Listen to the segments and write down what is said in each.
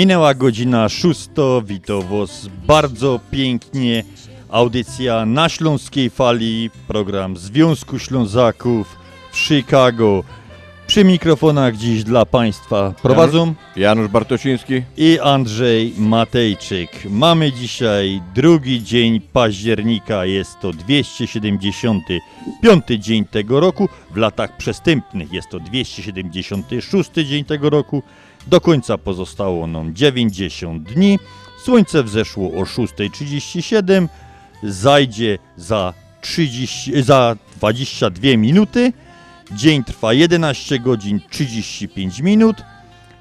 Minęła godzina szósta, witam was bardzo pięknie. Audycja na Śląskiej Fali, program Związku Ślązaków w Chicago. Przy mikrofonach dziś dla Państwa prowadzą Janusz Bartosiński. i Andrzej Matejczyk. Mamy dzisiaj drugi dzień października, jest to 275 dzień tego roku. W latach przestępnych jest to 276 dzień tego roku. Do końca pozostało nam 90 dni. Słońce wzeszło o 6.37, zajdzie za, 30, za 22 minuty. Dzień trwa 11 godzin 35 minut.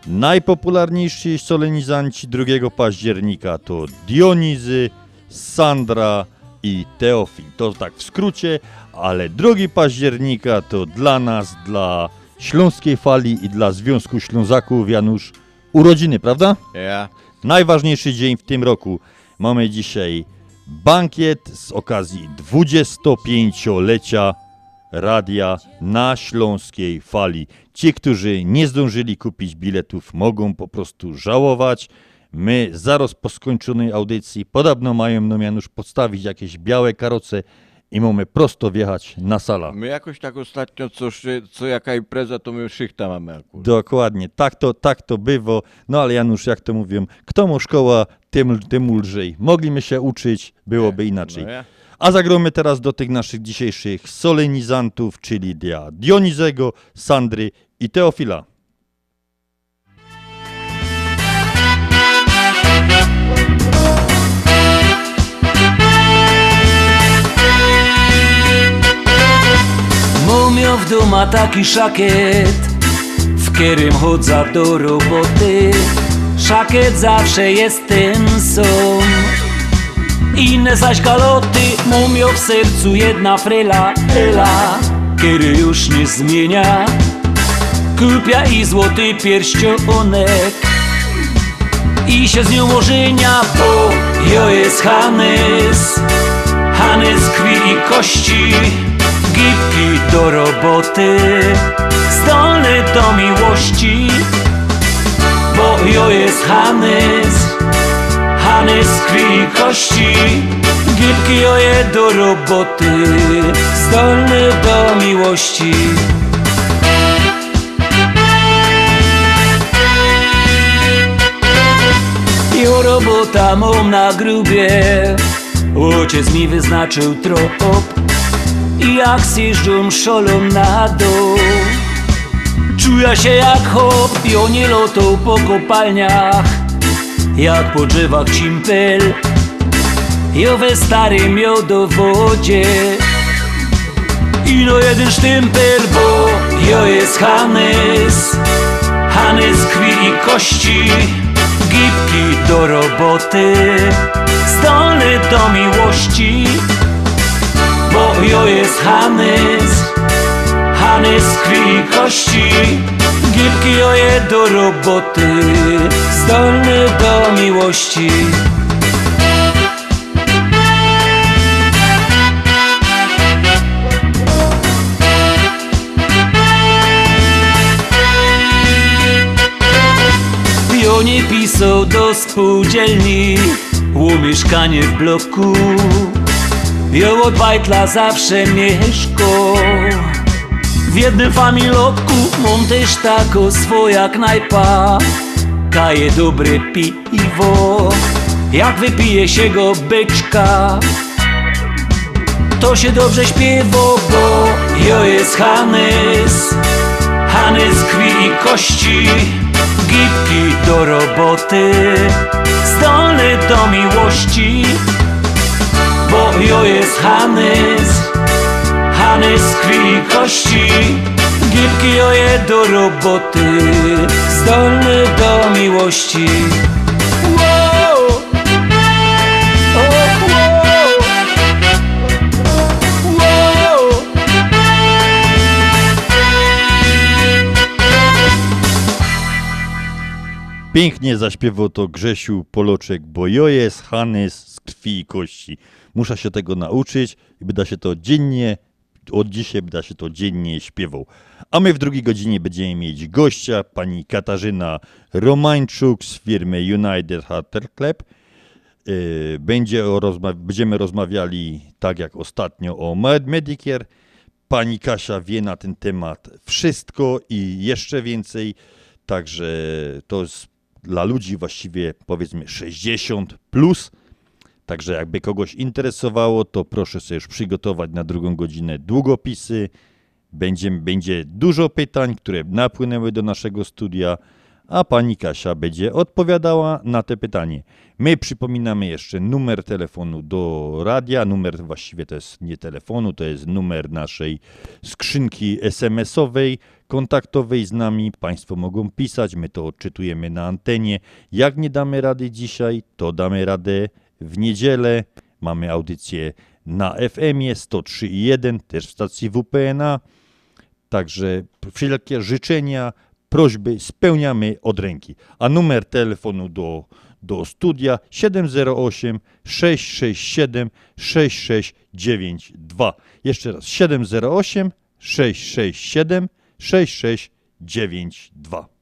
Najpopularniejsi solenizanci 2 października to Dionizy, Sandra i Teofil. To tak w skrócie, ale 2 października to dla nas, dla Śląskiej Fali i dla Związku Ślązaków Janusz urodziny, prawda? Ja. Najważniejszy dzień w tym roku. Mamy dzisiaj bankiet z okazji 25-lecia radia na Śląskiej Fali. Ci, którzy nie zdążyli kupić biletów, mogą po prostu żałować. My zaraz po skończonej audycji podobno mają nam Janusz podstawić jakieś białe karoce i mamy prosto wjechać na sala. My jakoś tak ostatnio, co, co jaka impreza, to my szychta mamy akurat. Dokładnie, tak to, tak to bywa. No ale Janusz, jak to mówią, kto mu szkoła, tym, tym lżej. Mogliśmy się uczyć, byłoby inaczej. No ja. A zagromy teraz do tych naszych dzisiejszych solenizantów, czyli dla Dionizego, Sandry i Teofila. Mumio w duma taki szakiet, w którym chodzę do roboty. Szakiet zawsze jest ten sam. Inne zaś galoty, mumio w sercu jedna frela, Ela, który już nie zmienia. Kupia i złoty pierścionek i się z nią ożenia, bo jo jest Hanys, Hanys krwi i kości, gipki do roboty, zdolny do miłości, bo jo jest Hanys, Hanys krwi kości, gipki oje do roboty, zdolny do miłości. Jo robota mam na grubie. Ojciec mi wyznaczył trop jak zjeżdżą szolą na dół. Czuję się jak hop I oni lotą po kopalniach Jak po drzewach cimpel Jo we starym jodowodzie Ino jeden sztympel, bo jo jest Hanys Hanys krwi i kości Gipki do roboty. Zdolny do miłości Bo jo jest Hanys. Hanys krwi i kości. Gipki joje do roboty. Zdolny do miłości. Pionie pisał do spółdzielni. U mieszkanie w bloku Jo od bajtla zawsze mieszko. W jednym familoku Mam też tako swoja knajpa Kaje dobre piwo. Jak wypije się go byczka. To się dobrze śpiewa, bo jo jest Hanys Hanys krwi i kości Gipki do roboty. Zdolny do miłości Bo jo jest Hanys. Hanys z krwi i kości. Gipki joje do roboty. Zdolny do miłości! Pięknie zaśpiewał to Grzesiu Poloczek, bo jo jest Hanys z krwi i kości. Muszę się tego nauczyć i będę się to dziennie, od dzisiaj będę się to dziennie śpiewał. A my w drugiej godzinie będziemy mieć gościa, pani Katarzyna Romańczuk z firmy United Heart Club. Yy, Będzie rozma- będziemy rozmawiali, tak jak ostatnio, o Med- Medicare. Pani Kasia wie na ten temat wszystko i jeszcze więcej. Także to jest dla ludzi właściwie powiedzmy 60 plus. Także jakby kogoś interesowało, to proszę sobie już przygotować na drugą godzinę długopisy. Będzie, będzie dużo pytań, które napłynęły do naszego studia, a pani Kasia będzie odpowiadała na te pytanie. My przypominamy jeszcze numer telefonu do radia. Numer właściwie to jest nie telefonu, to jest numer naszej skrzynki SMS-owej, kontaktowej z nami. Państwo mogą pisać, my to odczytujemy na antenie. Jak nie damy rady dzisiaj, to damy radę w niedzielę. Mamy audycję na FM-ie 103.1, też w stacji WPNA. Także wszelkie życzenia, prośby spełniamy od ręki. A numer telefonu do, do studia 708 667 6692. Jeszcze raz 708 667 6692.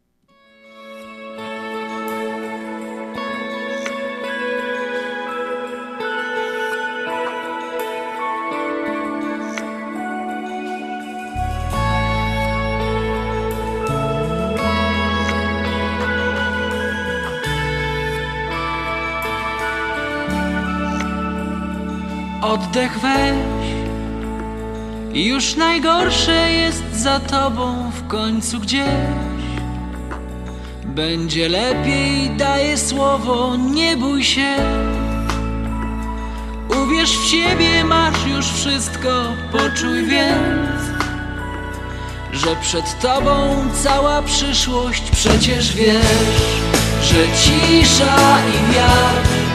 Oddech weź, już najgorsze jest za tobą w końcu gdzieś. Będzie lepiej, daję słowo, nie bój się. Uwierz w siebie, masz już wszystko, poczuj więc, że przed tobą cała przyszłość, przecież wiesz, że cisza i wiatr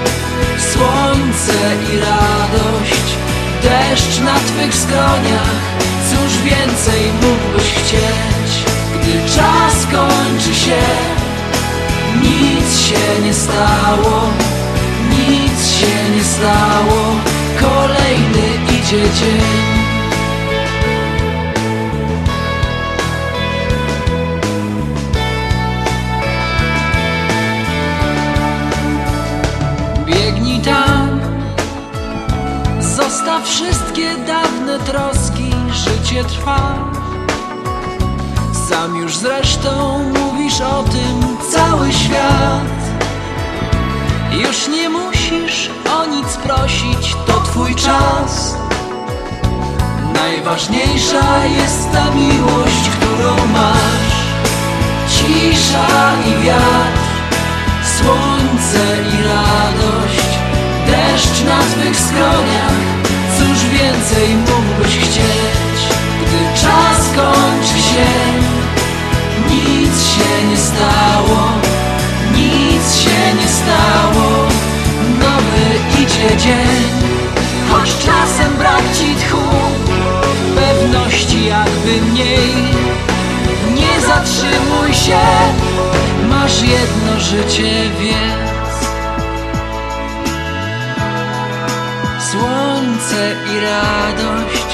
Słońce i radość, deszcz na twych skroniach Cóż więcej mógłbyś chcieć, gdy czas kończy się Nic się nie stało, nic się nie stało Kolejny idzie dzień Tam, zostaw wszystkie dawne troski, życie trwa. Sam już zresztą mówisz o tym cały świat. Już nie musisz o nic prosić, to twój czas. Najważniejsza jest ta miłość, którą masz. Cisza i wiatr słońce i radość, deszcz na twych skroniach. Cóż więcej mógłbyś chcieć, gdy czas kończy się? Nic się nie stało, nic się nie stało. Nowy idzie dzień, choć czasem brak ci tchu. jakby mniej. Nie zatrzymuj się, masz jedno życie, więc Słońce i radość,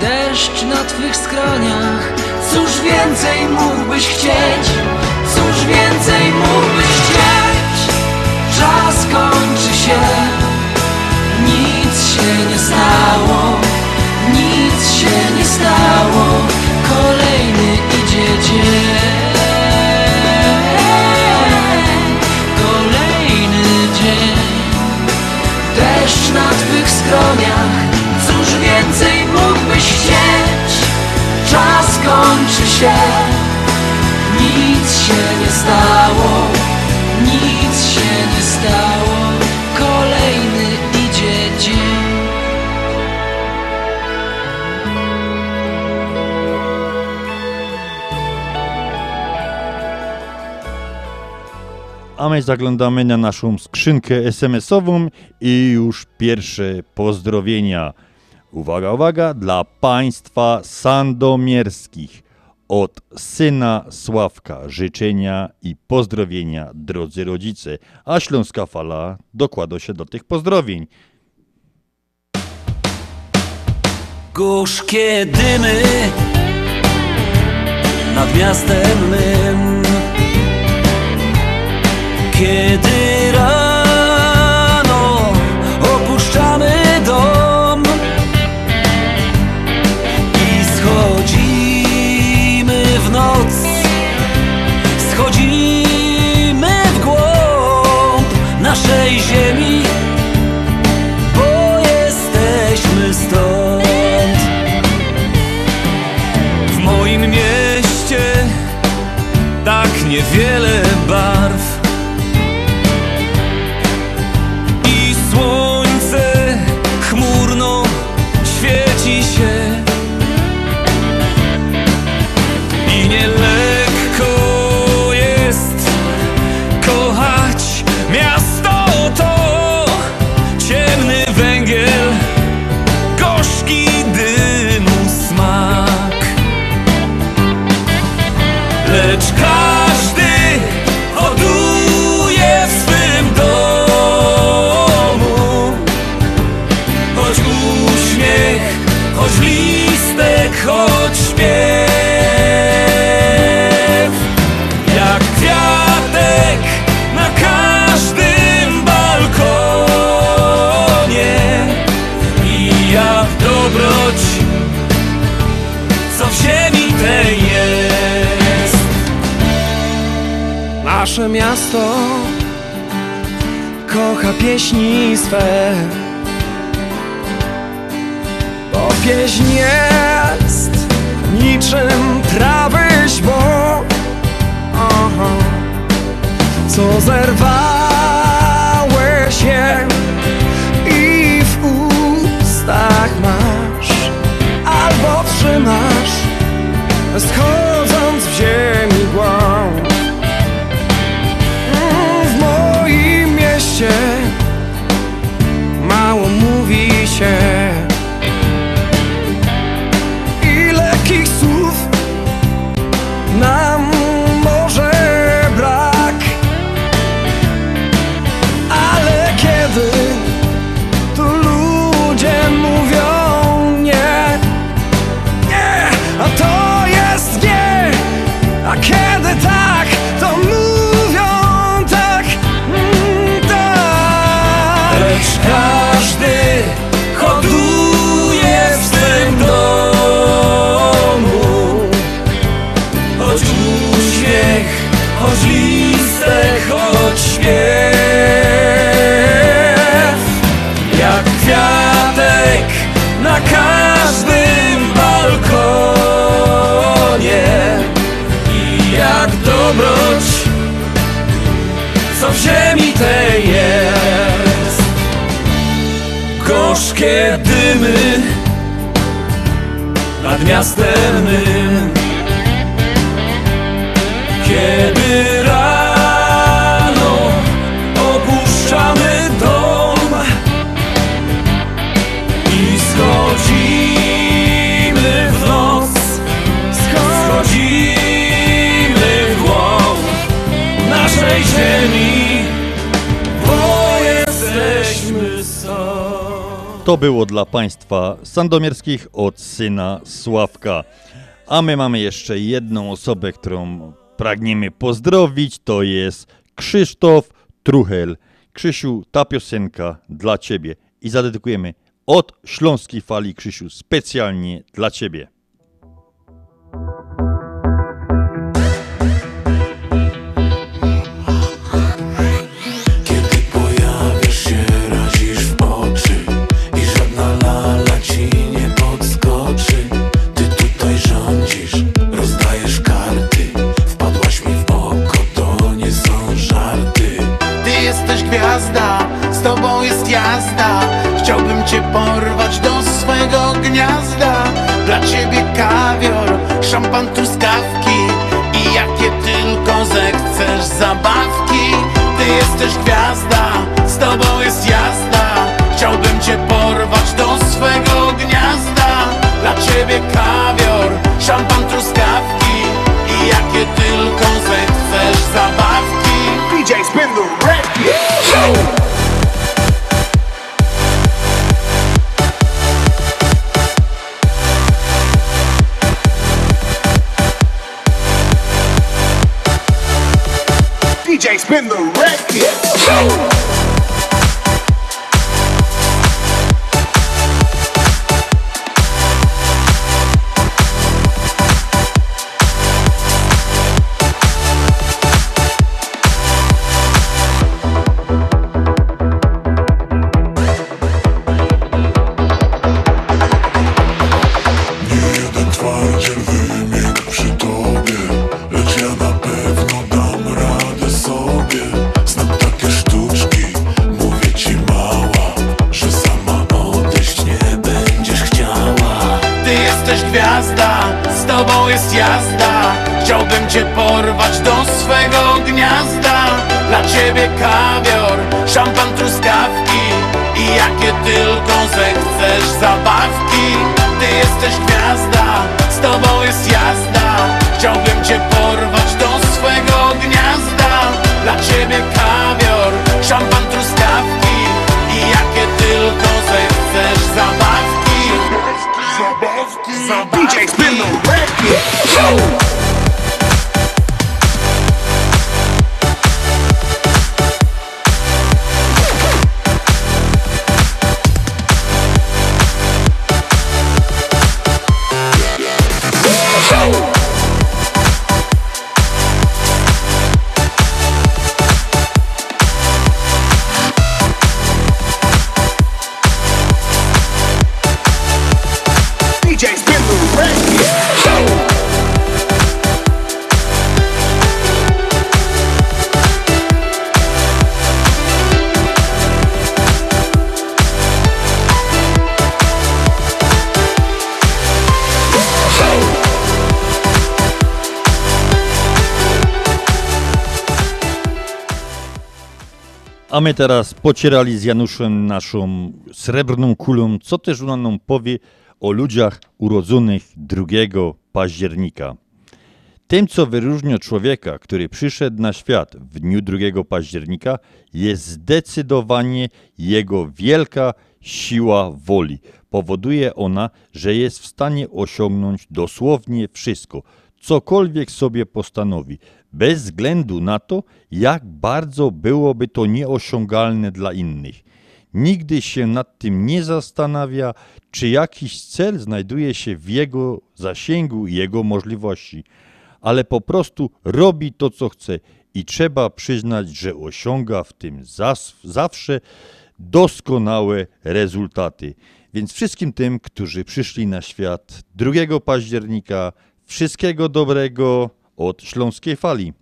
deszcz na twych skroniach. Cóż więcej mógłbyś chcieć? Cóż więcej mógłbyś chcieć? Czas kończy się, nic się nie stało, nic się nie stało. Kolejny idzie dzień, się Nic się nie stało Nic się nie stało Kolejny idzie dzień A my zaglądamy na naszą skrzynkę SMS-ową i już pierwsze pozdrowienia. Uwaga, uwaga, dla Państwa sandomierskich. Od syna Sławka życzenia i pozdrowienia, drodzy rodzice. A Śląska Fala dokłada się do tych pozdrowień. Gorzkie dymy nad miastem mym Kiedy Nasze miasto kocha pieśni swe Bo pieśń jest niczym trawy Aha. Co zerwałeś je i w ustach masz Albo trzymasz schodząc w ziemi Gorzkie dymy nad miastem mym To było dla Państwa sandomierskich od syna Sławka. A my mamy jeszcze jedną osobę, którą pragniemy pozdrowić. To jest Krzysztof Truchel. Krzysiu, ta piosenka dla Ciebie. I zadedykujemy od Śląskiej Fali, Krzysiu, specjalnie dla Ciebie. Kawior, szampan, truskawki. I jakie tylko zechcesz zabawki. Ty jesteś gwiazda, z tobą jest jazda. Chciałbym cię porwać do swego gniazda. Dla ciebie kawior, szampan, DJ spin the record Oh. A my teraz pocierali z Januszem naszą srebrną kulą, co też ona nam powie o ludziach urodzonych 2 października. Tym, co wyróżnia człowieka, który przyszedł na świat w dniu 2 października, jest zdecydowanie jego wielka siła woli. Powoduje ona, że jest w stanie osiągnąć dosłownie wszystko, cokolwiek sobie postanowi, bez względu na to, jak bardzo byłoby to nieosiągalne dla innych. Nigdy się nad tym nie zastanawia, czy jakiś cel znajduje się w jego zasięgu i jego możliwości, ale po prostu robi to, co chce i trzeba przyznać, że osiąga w tym zawsze doskonałe rezultaty. Więc wszystkim tym, którzy przyszli na świat 2 października, wszystkiego dobrego od Śląskiej Fali.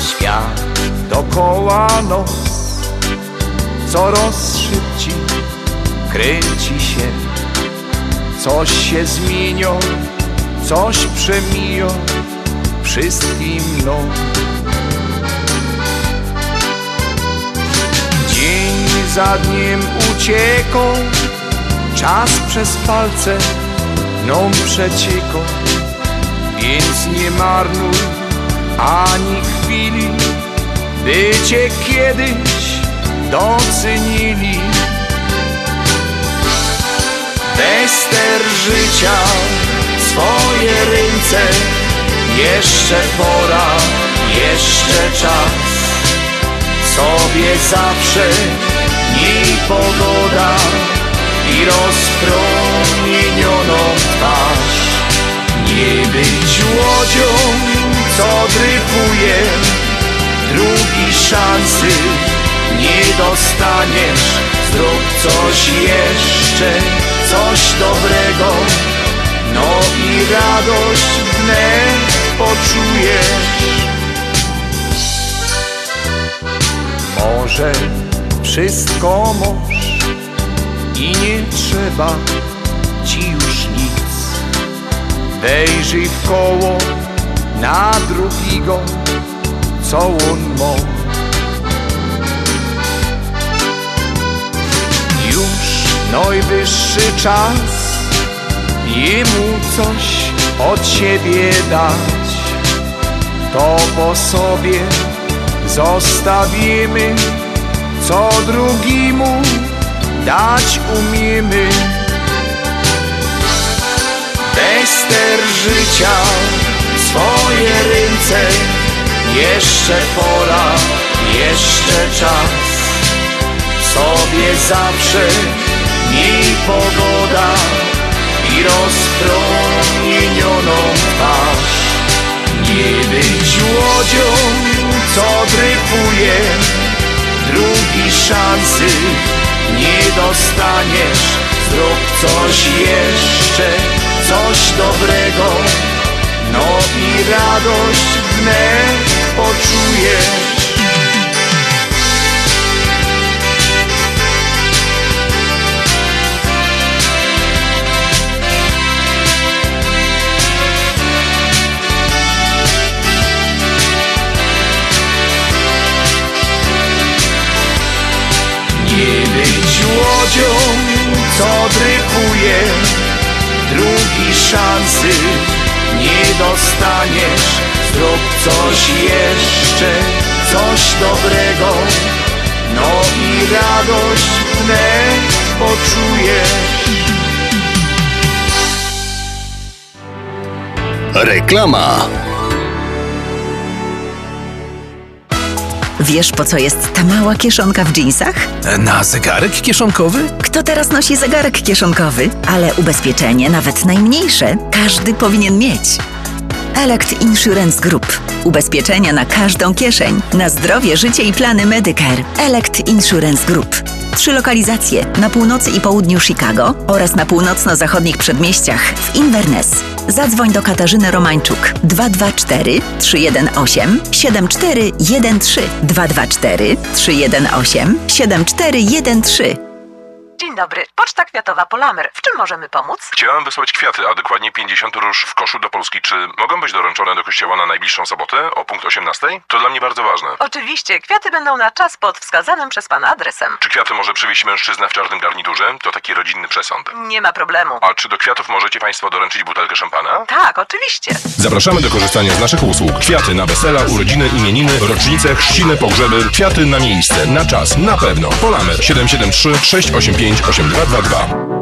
Świat dokoła nos coraz szybciej kręci się. Coś się zmienią, coś przemiją wszystkim mną. Dzień za dniem ucieką, czas przez palce mną przecieką, więc nie marnuj ani chwili, by cię kiedyś docenili. Bester życia swoje ręce Jeszcze pora, jeszcze czas. Sobie zawsze niej pogoda I rozpromienioną twarz. Nie być łodzią, co dryfuje Drugi szansy nie dostaniesz. Zrób coś jeszcze, coś dobrego. No i radość wnet poczujesz. Może wszystko moż I nie trzeba ci już nic. Wejrzyj w koło na drugiego Co on ma najwyższy czas Jemu coś od siebie dać. To po sobie zostawimy Co drugiemu dać umiemy. Bester życia swoje ręce Jeszcze pora, jeszcze czas. Sobie zawsze miej pogoda i rozpromienioną twarz. Nie być łodzią, co dryfuje, drugi szansy nie dostaniesz. Zrób coś jeszcze, coś dobrego, no i radość wnet poczujesz. Łodzią, co dryfuje Drugi szansy nie dostaniesz Zrób coś jeszcze, coś dobrego No i radość wnet poczujesz Reklama. Wiesz, po co jest ta mała kieszonka w dżinsach? Na zegarek kieszonkowy? Kto teraz nosi zegarek kieszonkowy? Ale ubezpieczenie, nawet najmniejsze, każdy powinien mieć. Elect Insurance Group. Ubezpieczenia na każdą kieszeń. Na zdrowie, życie i plany Medicare. Elect Insurance Group. Trzy lokalizacje na północy i południu Chicago oraz na północno-zachodnich przedmieściach w Inverness. Zadzwoń do Katarzyny Romańczuk. 224 318 7413 224 318 7413 Dzień dobry, Poczta Kwiatowa Polamer. W czym możemy pomóc? Chciałem wysłać kwiaty, a dokładnie 50 róż w koszu do Polski. Czy mogą być doręczone do kościoła na najbliższą sobotę o punkt 18? To dla mnie bardzo ważne. Oczywiście, kwiaty będą na czas pod wskazanym przez Pana adresem. Czy kwiaty może przywieźć mężczyzna w czarnym garniturze? To taki rodzinny przesąd. Nie ma problemu. A czy do kwiatów możecie Państwo doręczyć butelkę szampana? Tak, oczywiście. Zapraszamy do korzystania z naszych usług. Kwiaty na wesela, urodziny, imieniny, rocznice, chrzciny, pogrzeby. Kwiaty na miejsce, na czas, na pewno. Polamer 773 685 8222.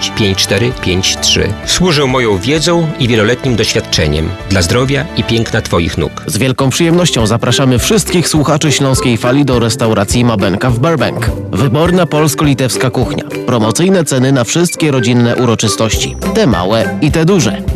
5453 Służę moją wiedzą i wieloletnim doświadczeniem dla zdrowia i piękna Twoich nóg. Z wielką przyjemnością zapraszamy wszystkich słuchaczy Śląskiej Fali do restauracji Mabenka w Burbank. Wyborna polsko-litewska kuchnia. Promocyjne ceny na wszystkie rodzinne uroczystości. Te małe i te duże.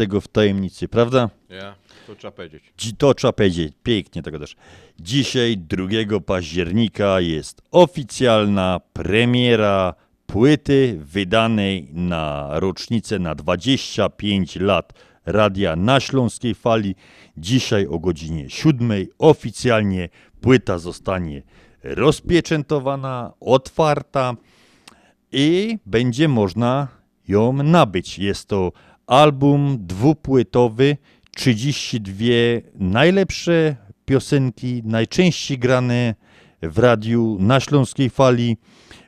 tego w tajemnicy, prawda? Ja, to trzeba powiedzieć. Dzi- To trzeba powiedzieć, pięknie tego też. Dzisiaj, 2 października, jest oficjalna premiera płyty wydanej na rocznicę na 25 lat radia na Śląskiej Fali. Dzisiaj o godzinie 7 oficjalnie płyta zostanie rozpieczętowana, otwarta i będzie można ją nabyć. Jest to album dwupłytowy, 32 najlepsze piosenki, najczęściej grane w radiu na Śląskiej Fali.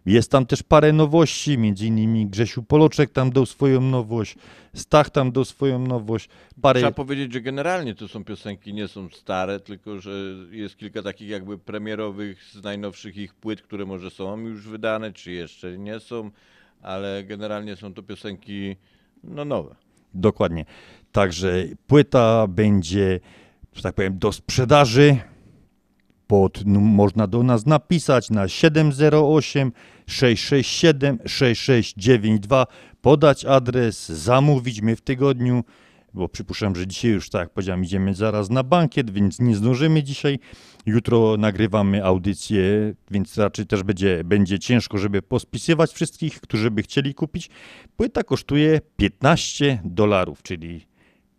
Jest tam też parę nowości, między innymi Grzesiu Poloczek tam dał swoją nowość, Stach tam dał swoją nowość, parę... Trzeba powiedzieć, że generalnie to są piosenki, nie są stare, tylko że jest kilka takich jakby premierowych z najnowszych ich płyt, które może są już wydane, czy jeszcze nie są, ale generalnie są to piosenki no nowe. Dokładnie. Także płyta będzie, że tak powiem, do sprzedaży. Pod, no, można do nas napisać na 708 667 6692, podać adres, zamówić mnie w tygodniu, bo przypuszczam, że dzisiaj już, tak jak powiedziałem, idziemy zaraz na bankiet, więc nie zdążymy dzisiaj. Jutro nagrywamy audycję, więc raczej też będzie, będzie ciężko, żeby pospisywać wszystkich, którzy by chcieli kupić. Płyta kosztuje 15 dolarów, czyli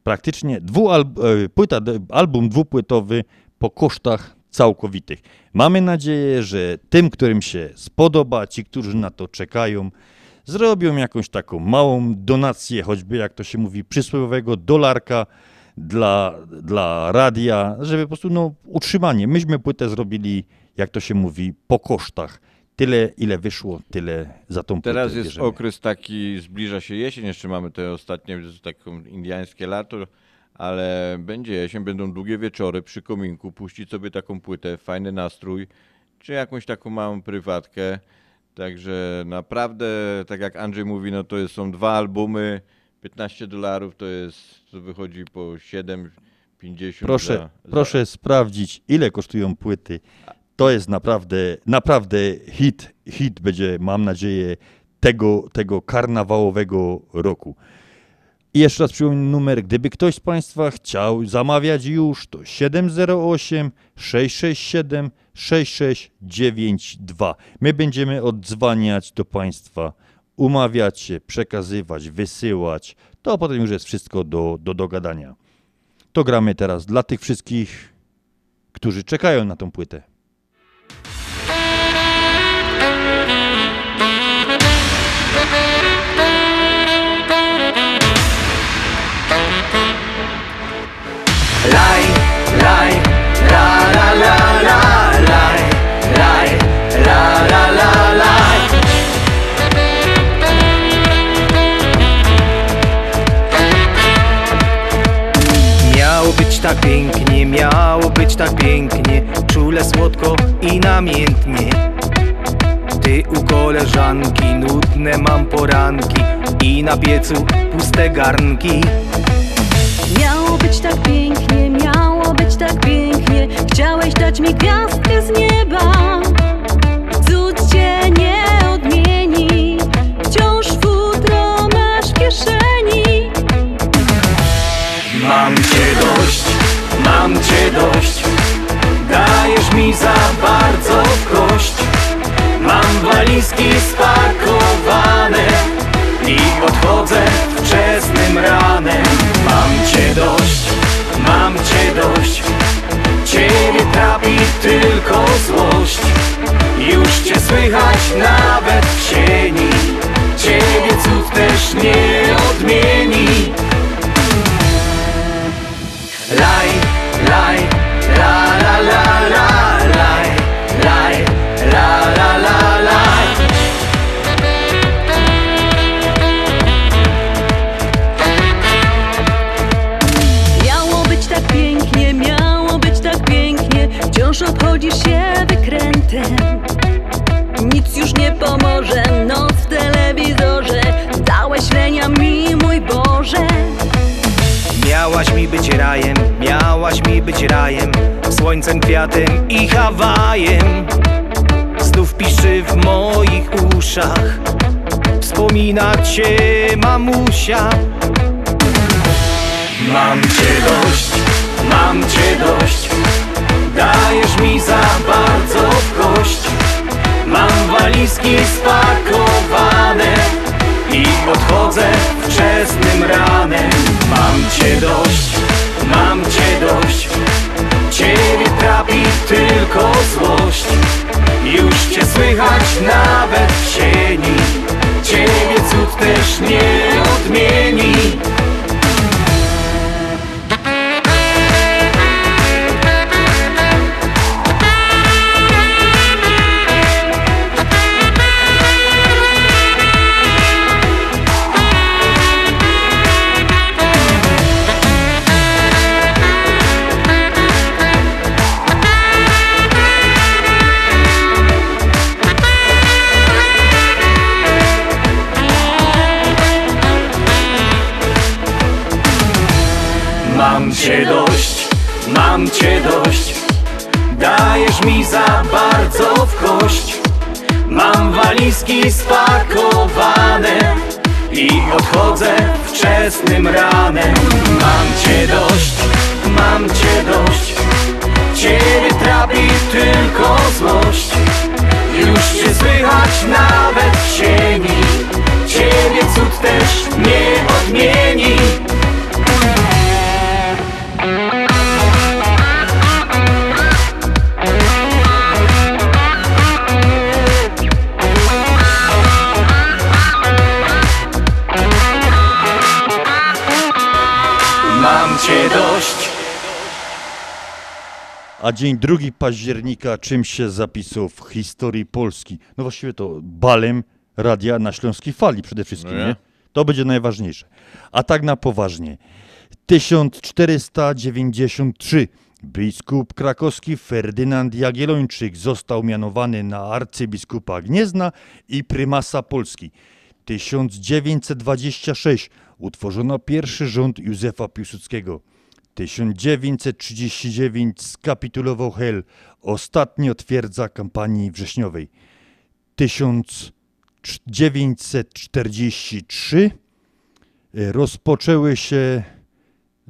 praktycznie dwualb- e, płyta, album dwupłytowy po kosztach całkowitych. Mamy nadzieję, że tym, którym się spodoba, ci, którzy na to czekają, zrobią jakąś taką małą donację, choćby jak to się mówi, przysłowiowego dolarka dla, dla radia, żeby po prostu no, utrzymanie. Myśmy płytę zrobili, jak to się mówi, po kosztach. Tyle, ile wyszło, tyle za tą płytę Teraz jest bierzemy. okres taki, zbliża się jesień, jeszcze mamy te ostatnie, taką indiańskie lato, ale będzie jesień, będą długie wieczory przy kominku, puścić sobie taką płytę, fajny nastrój, czy jakąś taką małą prywatkę. Także naprawdę, tak jak Andrzej mówi, no to są dwa albumy, 15 dolarów to jest, to wychodzi po 7,50 Proszę, za, za proszę sprawdzić, ile kosztują płyty. To jest naprawdę, naprawdę hit. Hit będzie, mam nadzieję, tego, tego karnawałowego roku. I jeszcze raz przypomnę numer, gdyby ktoś z Państwa chciał zamawiać już, to 708 667 6692. My będziemy odzwaniać do Państwa, umawiać się, przekazywać, wysyłać. To potem już jest wszystko do, do dogadania. To gramy teraz dla tych wszystkich, którzy czekają na tą płytę. Laj, laj, la la la la laj, laj, la la la laj. Miało być tak pięknie, miało być tak pięknie, czule, słodko i namiętnie. Ty u koleżanki, nudne mam poranki i na piecu puste garnki. Miało być tak pięknie, miało być tak pięknie. Chciałeś dać mi gwiazdkę z nieba. Cud cię nie odmieni. Wciąż futro masz w kieszeni. Mam cię dość, mam cię dość. Dajesz mi za bardzo w kość. Mam walizki spakowane I odchodzę wczesnym ranem. Mam cię cię mamusia. Mam cię dość, mam cię dość. Dajesz mi za bardzo kość. Mam walizki spakowane I odchodzę wczesnym ranem. Mam cię dość, mam cię dość. Ciebie trapi tylko złość. Już cię słychać nawet w sieni Ciebie cud też nie odmieni A dzień 2 października czym się zapisał w historii Polski? No właściwie to balem radia na Śląskiej Fali przede wszystkim, No nie? To będzie najważniejsze. A tak na poważnie. 1493 biskup krakowski Ferdynand Jagiellończyk został mianowany na arcybiskupa Gniezna i prymasa Polski. 1926 utworzono pierwszy rząd Józefa Piłsudskiego. 1939 skapitulował Hel, ostatnia twierdza kampanii wrześniowej. 1943 e, rozpoczęły się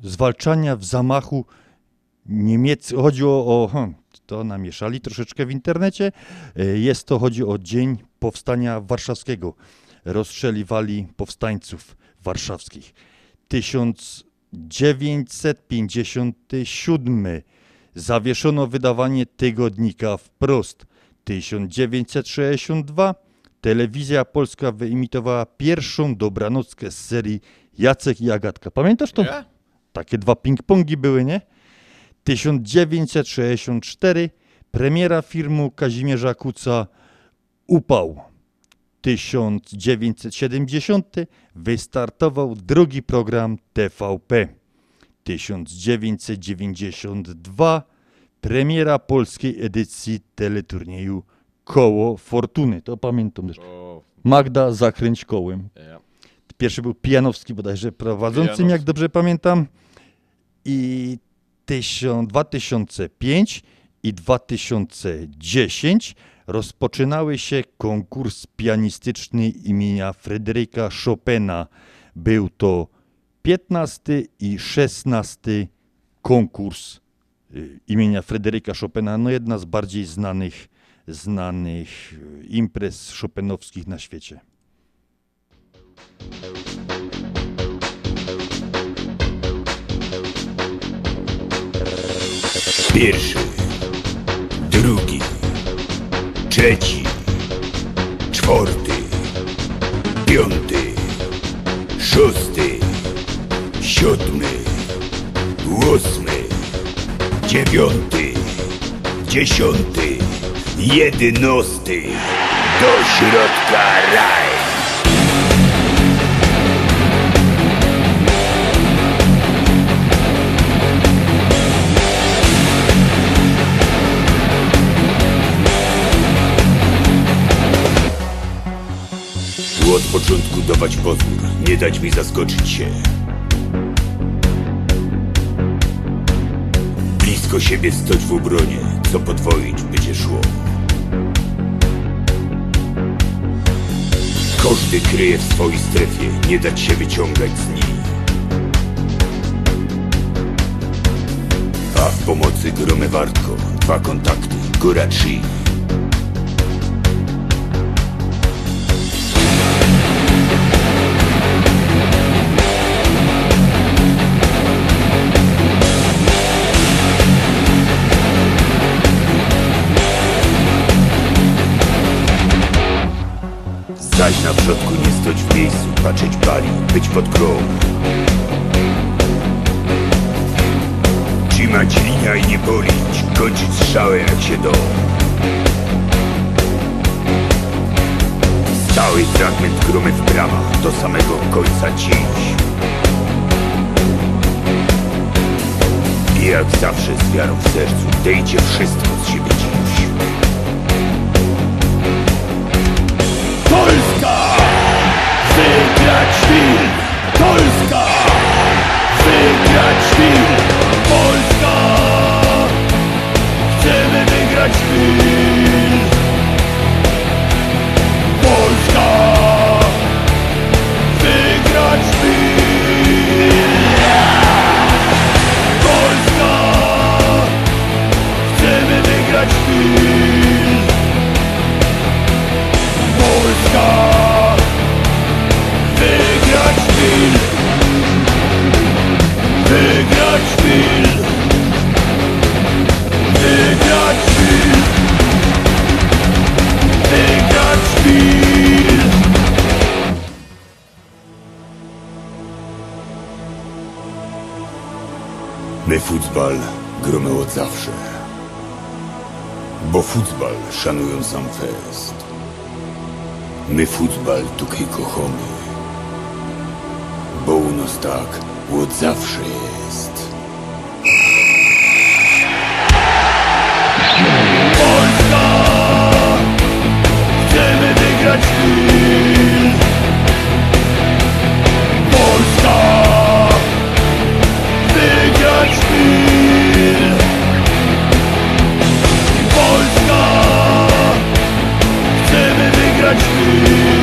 zwalczania w zamachu niemiecki. Chodziło o. hm, To namieszali troszeczkę w internecie. E, Jest to, chodzi o dzień powstania warszawskiego. Rozstrzeliwali powstańców warszawskich. 1957 zawieszono wydawanie tygodnika wprost. 1962 telewizja polska wyemitowała pierwszą dobranockę z serii Jacek i Agatka. Pamiętasz to? Ja? Takie dwa ping-pongi były, nie? 1964 premiera filmu Kazimierza Kuca Upał. 1970 wystartował drugi program TVP. 1992 premiera polskiej edycji teleturnieju Koło Fortuny. To pamiętam też. Magda zakręć kołem. Pierwszy był Pijanowski bodajże prowadzącym, jak Pijanowski. dobrze pamiętam. I 1000 2005 i 2010 rozpoczynały się konkurs pianistyczny imienia Fryderyka Chopina. Był to 15 i 16 konkurs y, imienia Fryderyka Chopina. No jedna z bardziej znanych, znanych y, imprez chopinowskich na świecie. Pierwszy, trzeci, czwarty, piąty, szósty, siódmy, ósmy, dziewiąty, dziesiąty, jedenasty. Do środka raj. Od początku dawać pozór, nie dać mi zaskoczyć się. Blisko siebie stoć w obronie, co podwoić będzie szło. Każdy kryje w swojej strefie, nie dać się wyciągać z niej. A w pomocy gromy wartko, dwa kontakty, góra trzy. Zaś na przodku nie stoć w miejscu, patrzeć bali, być pod krąg. Trzymać linia i nie polić, kończyć strzałę jak się do. Cały fragment gromy w bramach, do samego końca dziś. I jak zawsze z wiarą w sercu, dejcie wszystko Wygrać film! Polska! Wygrać film! Polska! Chcemy wygrać film! Polska! Wygrać film! Polska! Chcemy wygrać film! Polska! Film! Wygrać film! Wygrać film! Wygrać film! My futbal gromy od zawsze. Bo futbal szanują sam fest. My futbal tukaj kochamy. Bo u nas tak od zawsze jest. Polska! Chcemy wygrać film! Polska! Wygrać film! Polska! Chcemy wygrać film!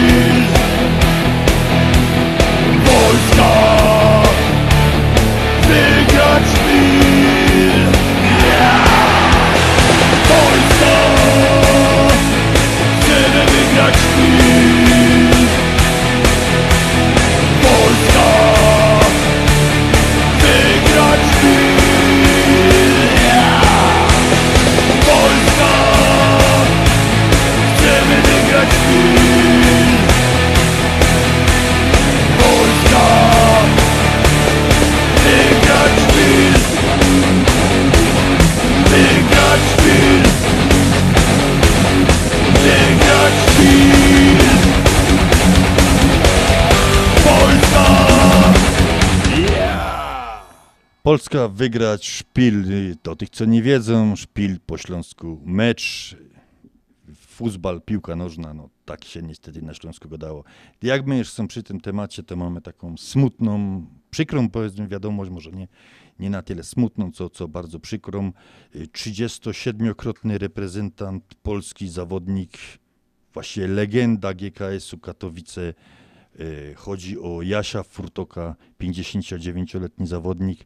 Chcemy Polska wygrać szpil. Do tych, co nie wiedzą, szpil po śląsku mecz, fuzbal, piłka nożna, no tak się niestety na Śląsku godało. Jak my już są przy tym temacie, to mamy taką smutną, przykrą powiedzmy wiadomość, może nie, nie na tyle smutną, co, co bardzo przykrą. Y, 37-krotny reprezentant polski, zawodnik, właściwie legenda GKS-u Katowice, Y, Chodzi o Jasia Furtoka, 59-letni zawodnik.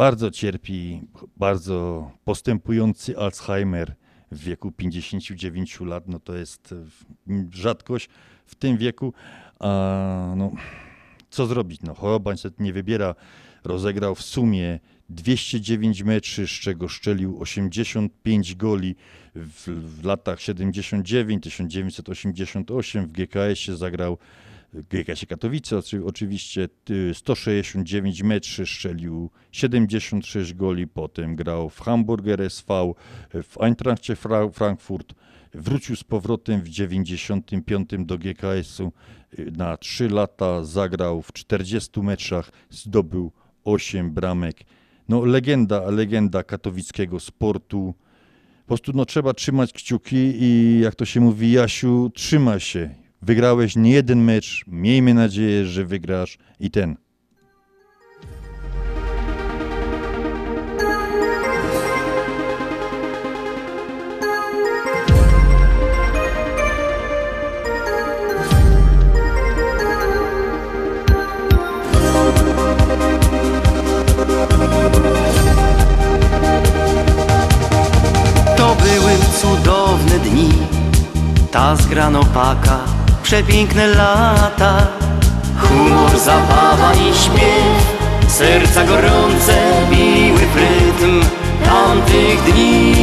Bardzo cierpi, bardzo postępujący Alzheimer w wieku 59 lat. No to jest y, rzadkość w tym wieku. A no, co zrobić? No, choroba niestety nie wybiera. Rozegrał w sumie 209 meczy, z czego szczelił 85 goli w, w latach 79, 1988. W GKS-ie zagrał GKS Katowice oczy- oczywiście y, 169 meczy, strzelił 76 goli, potem grał w Hamburger SV, w Eintrachcie Fra- Frankfurt, wrócił z powrotem w 95 do GKS-u na 3 lata, zagrał w 40 meczach, zdobył 8 bramek. No legenda, legenda katowickiego sportu. Po prostu no, trzeba trzymać kciuki i jak to się mówi, Jasiu, trzyma się. Wygrałeś nie jeden mecz, miejmy nadzieję, że wygrasz i ten. To były cudowne dni, ta zgranopaka Przepiękne lata. Humor, zabawa i śmiech Serca gorące biły w rytm tamtych dni.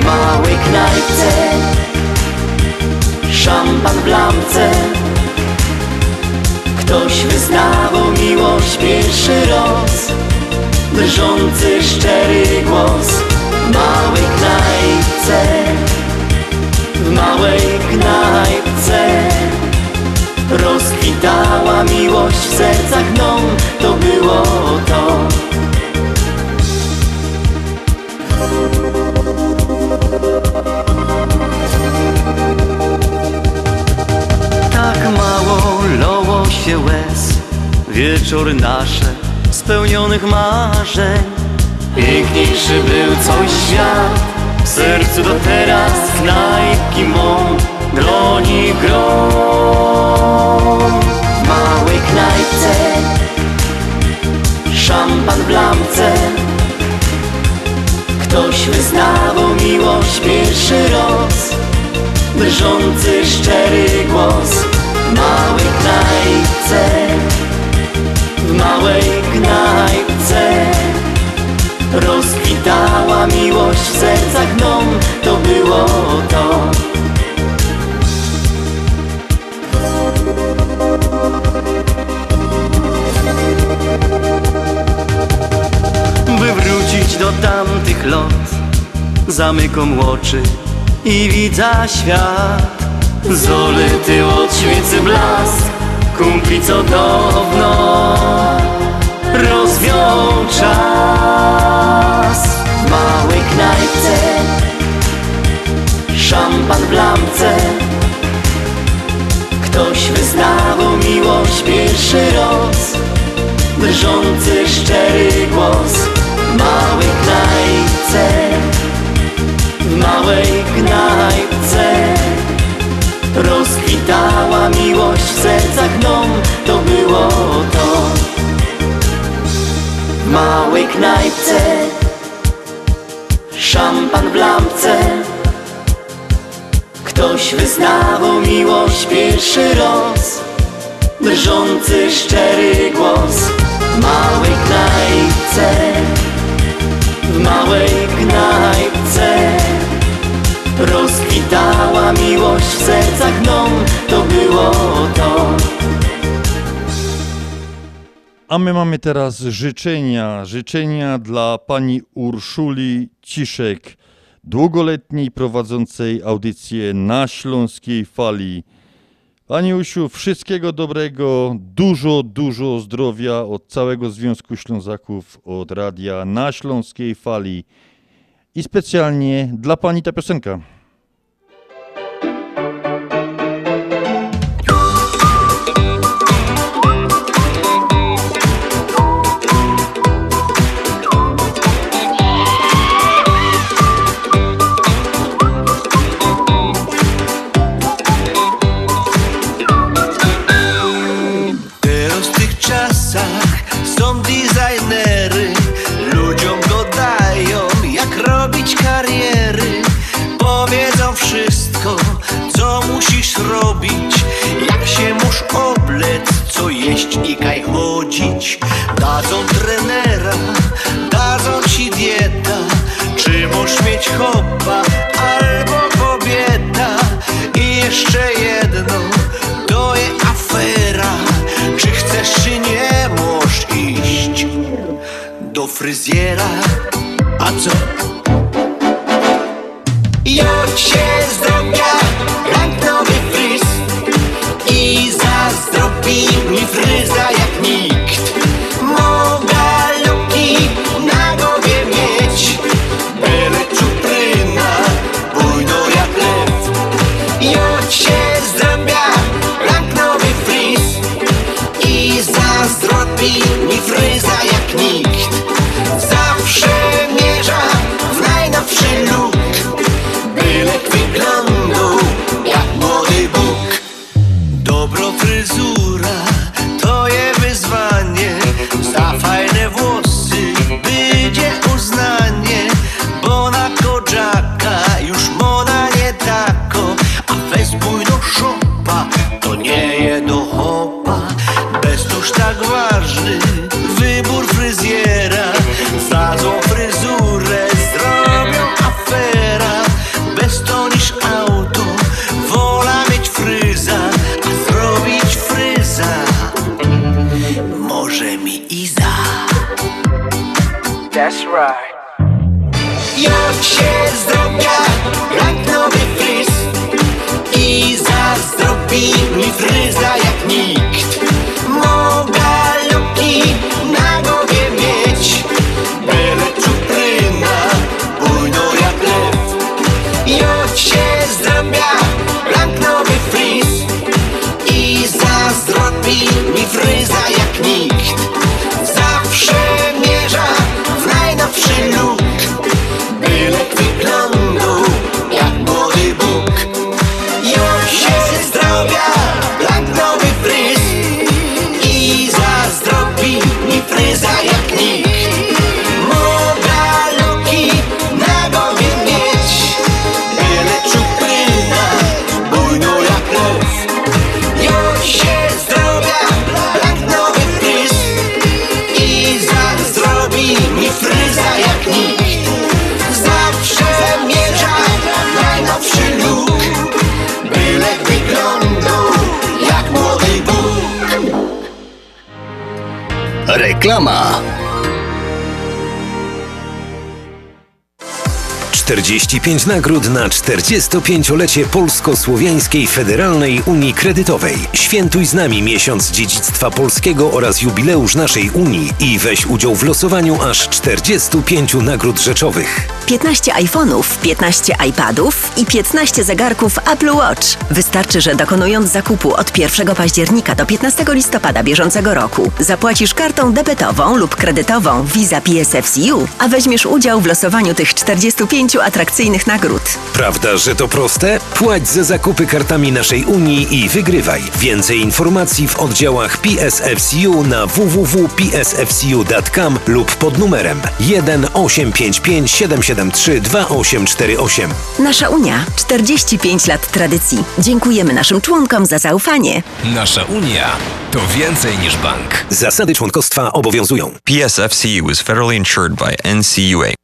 W małej knajpce Szampan w lampce. Ktoś wyznawał miłość pierwszy raz. Drżący, szczery głos W małej knajpce W małej knajpce. Rozkwitała miłość w sercach mną To było to. Tak mało loło się łez. Wieczór nasze spełnionych marzeń. Piękniejszy był coś świat W sercu do teraz knajpki mą Dłoni grą. W małej knajpce Szampan w lampce. Ktoś wyznawał miłość pierwszy raz. Drżący, szczery głos W małej knajpce. W małej knajpce Rozkwitała miłość w sercach mną. To było to. By wrócić do tamtych lot Zamykam oczy i widzę świat. Zolety od świecy blask Kumpli co dawno rozwiął czas W małej knajpce Szampan w lampce. Ktoś wyznawał miłość pierwszy raz Drżący, szczery głos. W małej knajpce W małej knajpce. Rozkwitała miłość w sercach mną To było to małej knajpce Szampan w lampce. Ktoś wyznawał miłość pierwszy raz Drżący, szczery głos W małej knajpce W małej knajpce. Rozkwitała miłość w sercach mną To było to A my mamy teraz życzenia. Życzenia dla pani Urszuli Ciszek, długoletniej prowadzącej audycję na Śląskiej Fali. Pani Usiu, wszystkiego dobrego, dużo, dużo zdrowia od całego Związku Ślązaków, od radia na Śląskiej Fali. I specjalnie dla pani ta piosenka. Robić Jak się musz oblec, co jeść i kaj chodzić? Dadzą trenera, dadzą ci dieta. Czy możesz mieć hoppa albo kobieta? I jeszcze jedno, to jest afera. Czy chcesz czy nie możesz iść do fryzjera? A co? Reklama. 45 nagród na 45-lecie Polsko-Słowiańskiej Federalnej Unii Kredytowej. Świętuj z nami miesiąc dziedzictwa polskiego oraz jubileusz naszej Unii i weź udział w losowaniu aż 45 nagród rzeczowych. 15 iPhone'ów, 15 iPadów i 15 zegarków Apple Watch. Wystarczy, że dokonując zakupu od 1 października do 15 listopada bieżącego roku zapłacisz kartą debetową lub kredytową Visa PSFCU, a weźmiesz udział w losowaniu tych 45 atrakcyjnych nagród. Prawda, że to proste? Płać za zakupy kartami naszej Unii i wygrywaj. Więcej informacji w oddziałach PSFCU na www.psfcu.com lub pod numerem 1 855 773 2848. Nasza Unia 45 lat tradycji. Dziękujemy naszym członkom za zaufanie. Nasza Unia to więcej niż bank. Zasady członkostwa obowiązują. PSFCU is federally insured by NCUA.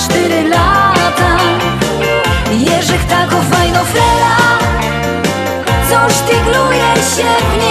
Cztery lata. Jerzek tako fajno frela Coś tygruje się w niedziela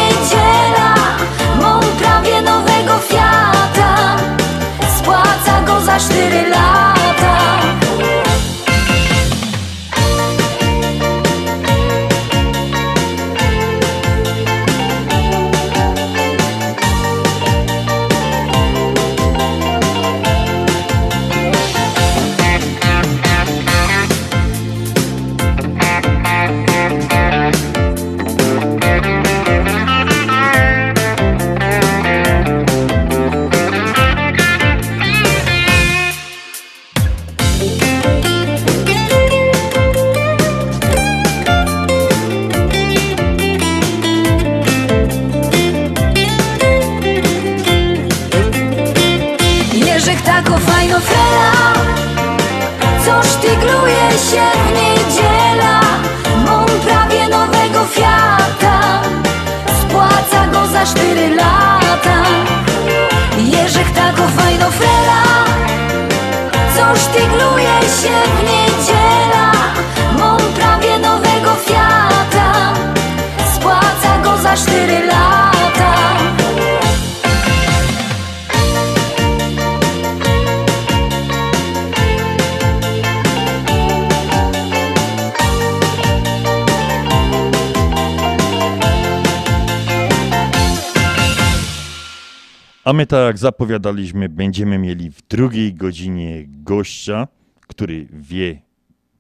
tak jak zapowiadaliśmy, będziemy mieli w drugiej godzinie gościa, który wie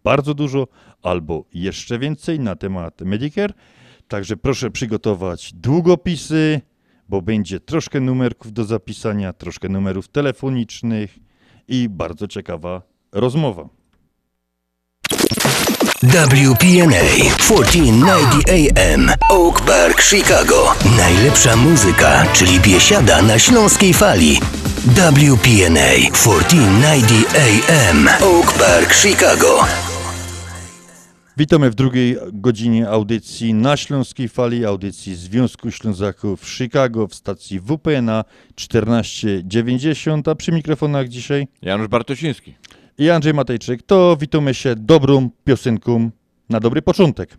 bardzo dużo albo jeszcze więcej na temat Medicare. Także proszę przygotować długopisy, bo będzie troszkę numerków do zapisania, troszkę numerów telefonicznych i bardzo ciekawa rozmowa. WPNA 1490 AM Oak Park, Chicago. Najlepsza muzyka, czyli biesiada na śląskiej fali. WPNA 1490 AM Oak Park, Chicago. Witamy w drugiej godzinie audycji na Śląskiej Fali, audycji Związku Ślązaków w Chicago w stacji WPNA 1490, a przy mikrofonach dzisiaj Janusz Bartosiński. I Andrzej Matejczyk. To witamy się dobrą piosenką na dobry początek.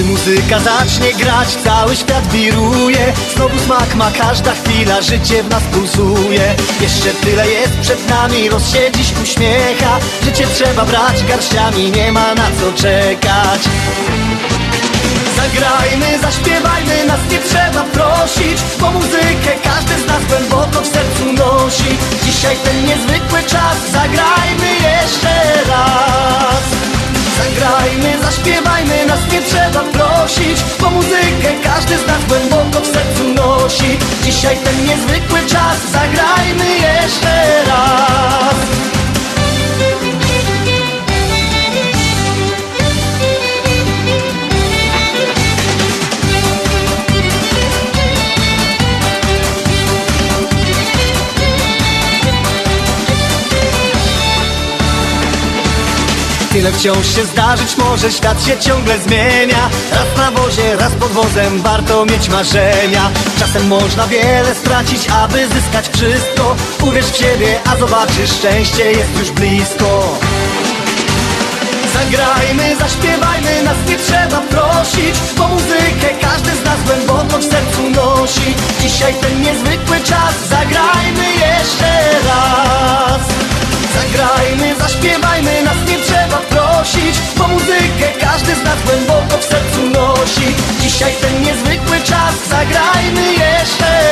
Gdy muzyka zacznie grać, cały świat wiruje. Znowu smak ma każda chwila, życie w nas pulsuje. Jeszcze tyle jest przed nami, los się uśmiecha. Życie trzeba brać garściami, nie ma na co czekać. Zagrajmy, zaśpiewajmy, nas nie trzeba prosić Bo muzykę każdy z nas głęboko w sercu nosi. Dzisiaj ten niezwykły czas, zagrajmy jeszcze raz Zagrajmy, zaśpiewajmy, nas nie trzeba prosić Bo muzykę każdy z nas głęboko w sercu nosi. Dzisiaj ten niezwykły czas, zagrajmy jeszcze raz Tyle wciąż się zdarzyć może, świat się ciągle zmienia. Raz na wozie, raz pod wozem, warto mieć marzenia. Czasem można wiele stracić, aby zyskać wszystko. Uwierz w siebie, a zobaczysz, szczęście jest już blisko. Zagrajmy, zaśpiewajmy, nas nie trzeba prosić Bo muzykę każdy z nas głęboko w sercu nosi. Dzisiaj ten niezwykły czas, zagrajmy głęboko w sercu nosi. Dzisiaj ten niezwykły czas Zagrajmy jeszcze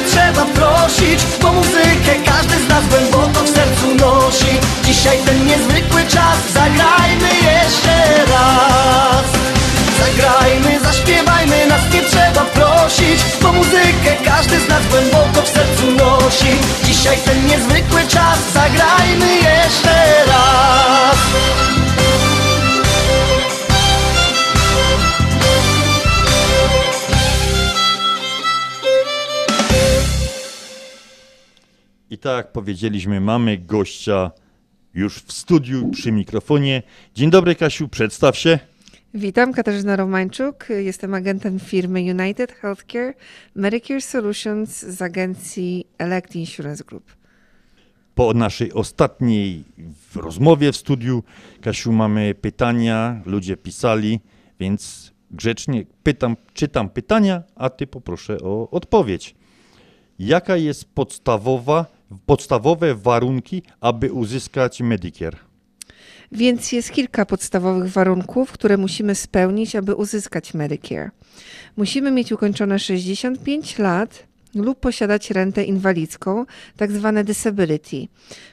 nie trzeba prosić Po muzykę każdy z nas głęboko w sercu nosi. Dzisiaj ten niezwykły czas, zagrajmy jeszcze raz. Zagrajmy, zaśpiewajmy, nas nie trzeba prosić Po muzykę każdy z nas głęboko w sercu nosi. Dzisiaj ten niezwykły czas, zagrajmy jeszcze tak jak powiedzieliśmy, mamy gościa już w studiu przy mikrofonie. Dzień dobry Kasiu, przedstaw się. Witam, Katarzyna Romańczuk. Jestem agentem firmy United Healthcare Medicare Solutions z agencji Elect Insurance Group. Po naszej ostatniej rozmowie w studiu, Kasiu, mamy pytania, ludzie pisali, więc grzecznie pytam, czytam pytania, a ty poproszę o odpowiedź. Jaka jest podstawowa, podstawowe warunki, aby uzyskać Medicare? Więc jest kilka podstawowych warunków, które musimy spełnić, aby uzyskać Medicare. Musimy mieć ukończone 65 lat lub posiadać rentę inwalidzką, tak zwane disability,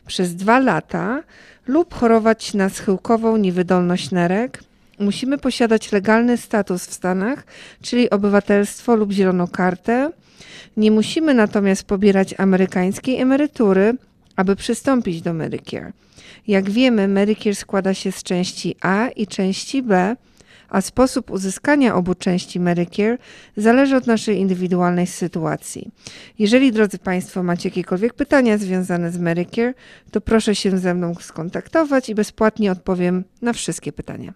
przez dwa lata lub chorować na schyłkową niewydolność nerek. Musimy posiadać legalny status w Stanach, czyli obywatelstwo lub zieloną kartę. Nie musimy natomiast pobierać amerykańskiej emerytury, aby przystąpić do Medicare. Jak wiemy, Medicare składa się z części A i części B, a sposób uzyskania obu części Medicare zależy od naszej indywidualnej sytuacji. Jeżeli, drodzy Państwo, macie jakiekolwiek pytania związane z Medicare, to proszę się ze mną skontaktować i bezpłatnie odpowiem na wszystkie pytania.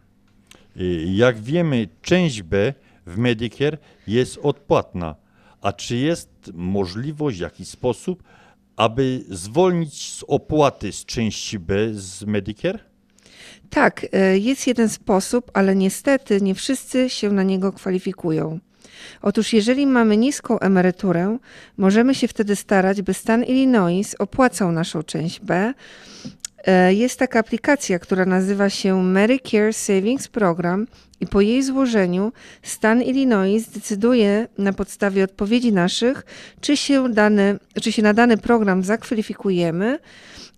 Y, Jak wiemy, część B w Medicare jest odpłatna. A czy jest możliwość, w jakiś sposób, aby zwolnić z opłaty z części B z Medicare? Tak, e, jest jeden sposób, ale niestety nie wszyscy się na niego kwalifikują. Otóż, jeżeli mamy niską emeryturę, możemy się wtedy starać, by stan Illinois opłacał naszą część B. E, Jest taka aplikacja, która nazywa się Medicare Savings Program i po jej złożeniu stan Illinois decyduje na podstawie odpowiedzi naszych, czy się, czy się na dany program zakwalifikujemy.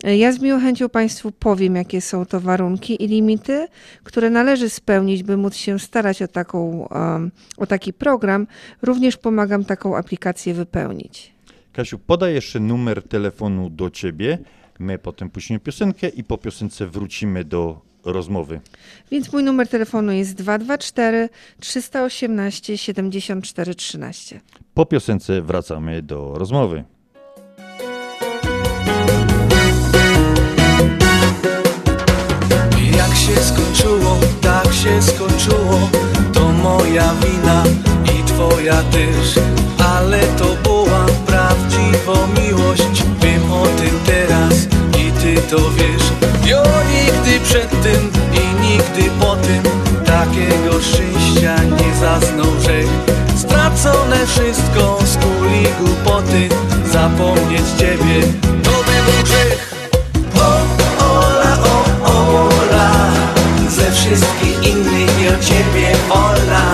Ja z miłą chęcią Państwu powiem, jakie są to warunki i limity, które należy spełnić, by móc się starać o, taką, o taki program. Również pomagam taką aplikację wypełnić. Kasiu, podaj jeszcze numer telefonu do ciebie. My potem puścimy piosenkę i po piosence wrócimy do rozmowy. Więc mój numer telefonu jest 224 318 74 13. Po piosence wracamy do rozmowy. Jak się skończyło, tak się skończyło To moja wina i twoja też Ale to była prawdziwa miłość Wiem o tym teraz i ty to wiesz Ja nigdy przed tym i nigdy po tym Takiego szczęścia nie zaznał rzek Stracone wszystko z kuli głupoty Zapomnieć ciebie to by był grzech. O, Ola, o, Ola Ze wszystkich innych o ciebie Ola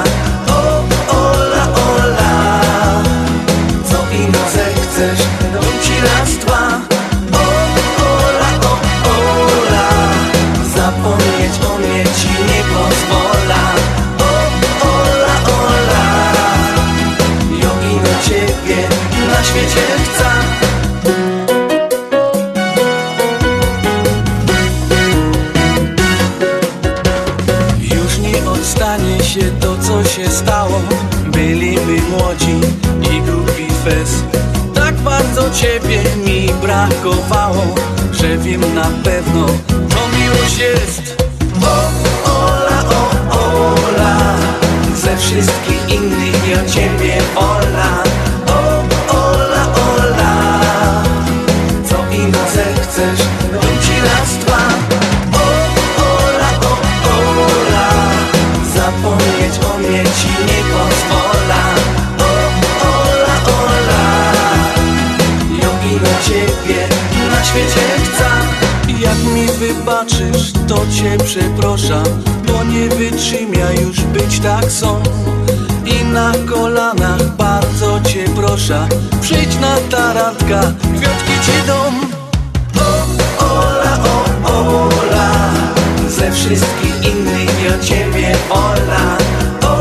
Tak bardzo ciebie mi brakowało Że wiem na pewno, to miłość jest. O, ola, o, ola Ze wszystkich innych ja ciebie ola. O, ola, ola Co im zechcesz chcę Jak mi wybaczysz, to cię przeproszam Bo nie wytrzymia już być tak są I na kolanach bardzo cię proszę Przyjdź na tarantka, kwiatki ci dom. O, Ola, o, Ola Ze wszystkich innych o ciebie Ola. O,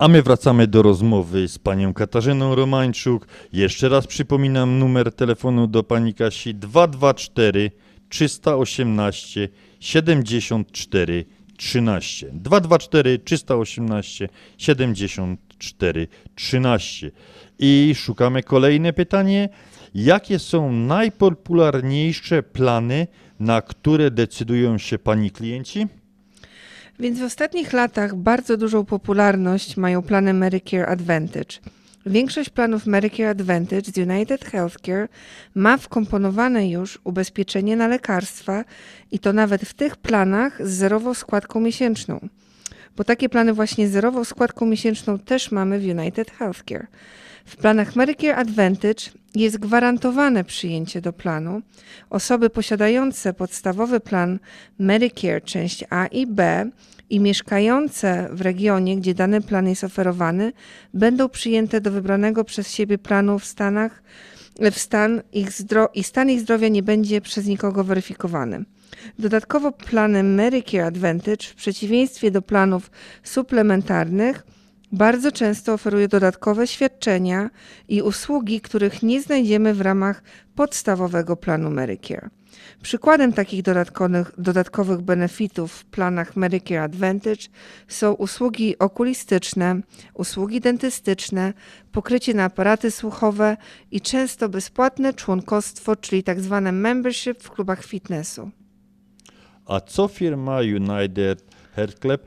A my wracamy do rozmowy z panią Katarzyną Romańczuk. Jeszcze raz przypominam numer telefonu do pani Kasi 224 318 74 13. 224 318 74 13. I szukamy kolejne pytanie. Jakie są najpopularniejsze plany, na które decydują się pani klienci? Więc w ostatnich latach bardzo dużą popularność mają plany Medicare Advantage. Większość planów Medicare Advantage z United Healthcare ma wkomponowane już ubezpieczenie na lekarstwa i to nawet w tych planach z zerową składką miesięczną. Bo takie plany właśnie z zerową składką miesięczną też mamy w United Healthcare. W planach Medicare Advantage jest gwarantowane przyjęcie do planu. Osoby posiadające podstawowy plan Medicare część A i B i mieszkające w regionie, gdzie dany plan jest oferowany, będą przyjęte do wybranego przez siebie planu w Stanach, w stan ich i stan ich zdrowia nie będzie przez nikogo weryfikowany. Dodatkowo plany Medicare Advantage, w przeciwieństwie do planów suplementarnych, bardzo często oferuje dodatkowe świadczenia i usługi, których nie znajdziemy w ramach podstawowego planu Medicare. Przykładem takich dodatkowych, dodatkowych benefitów w planach Medicare Advantage są usługi okulistyczne, usługi dentystyczne, pokrycie na aparaty słuchowe i często bezpłatne członkostwo, czyli tak zwane membership w klubach fitnessu. A co firma United Health Club,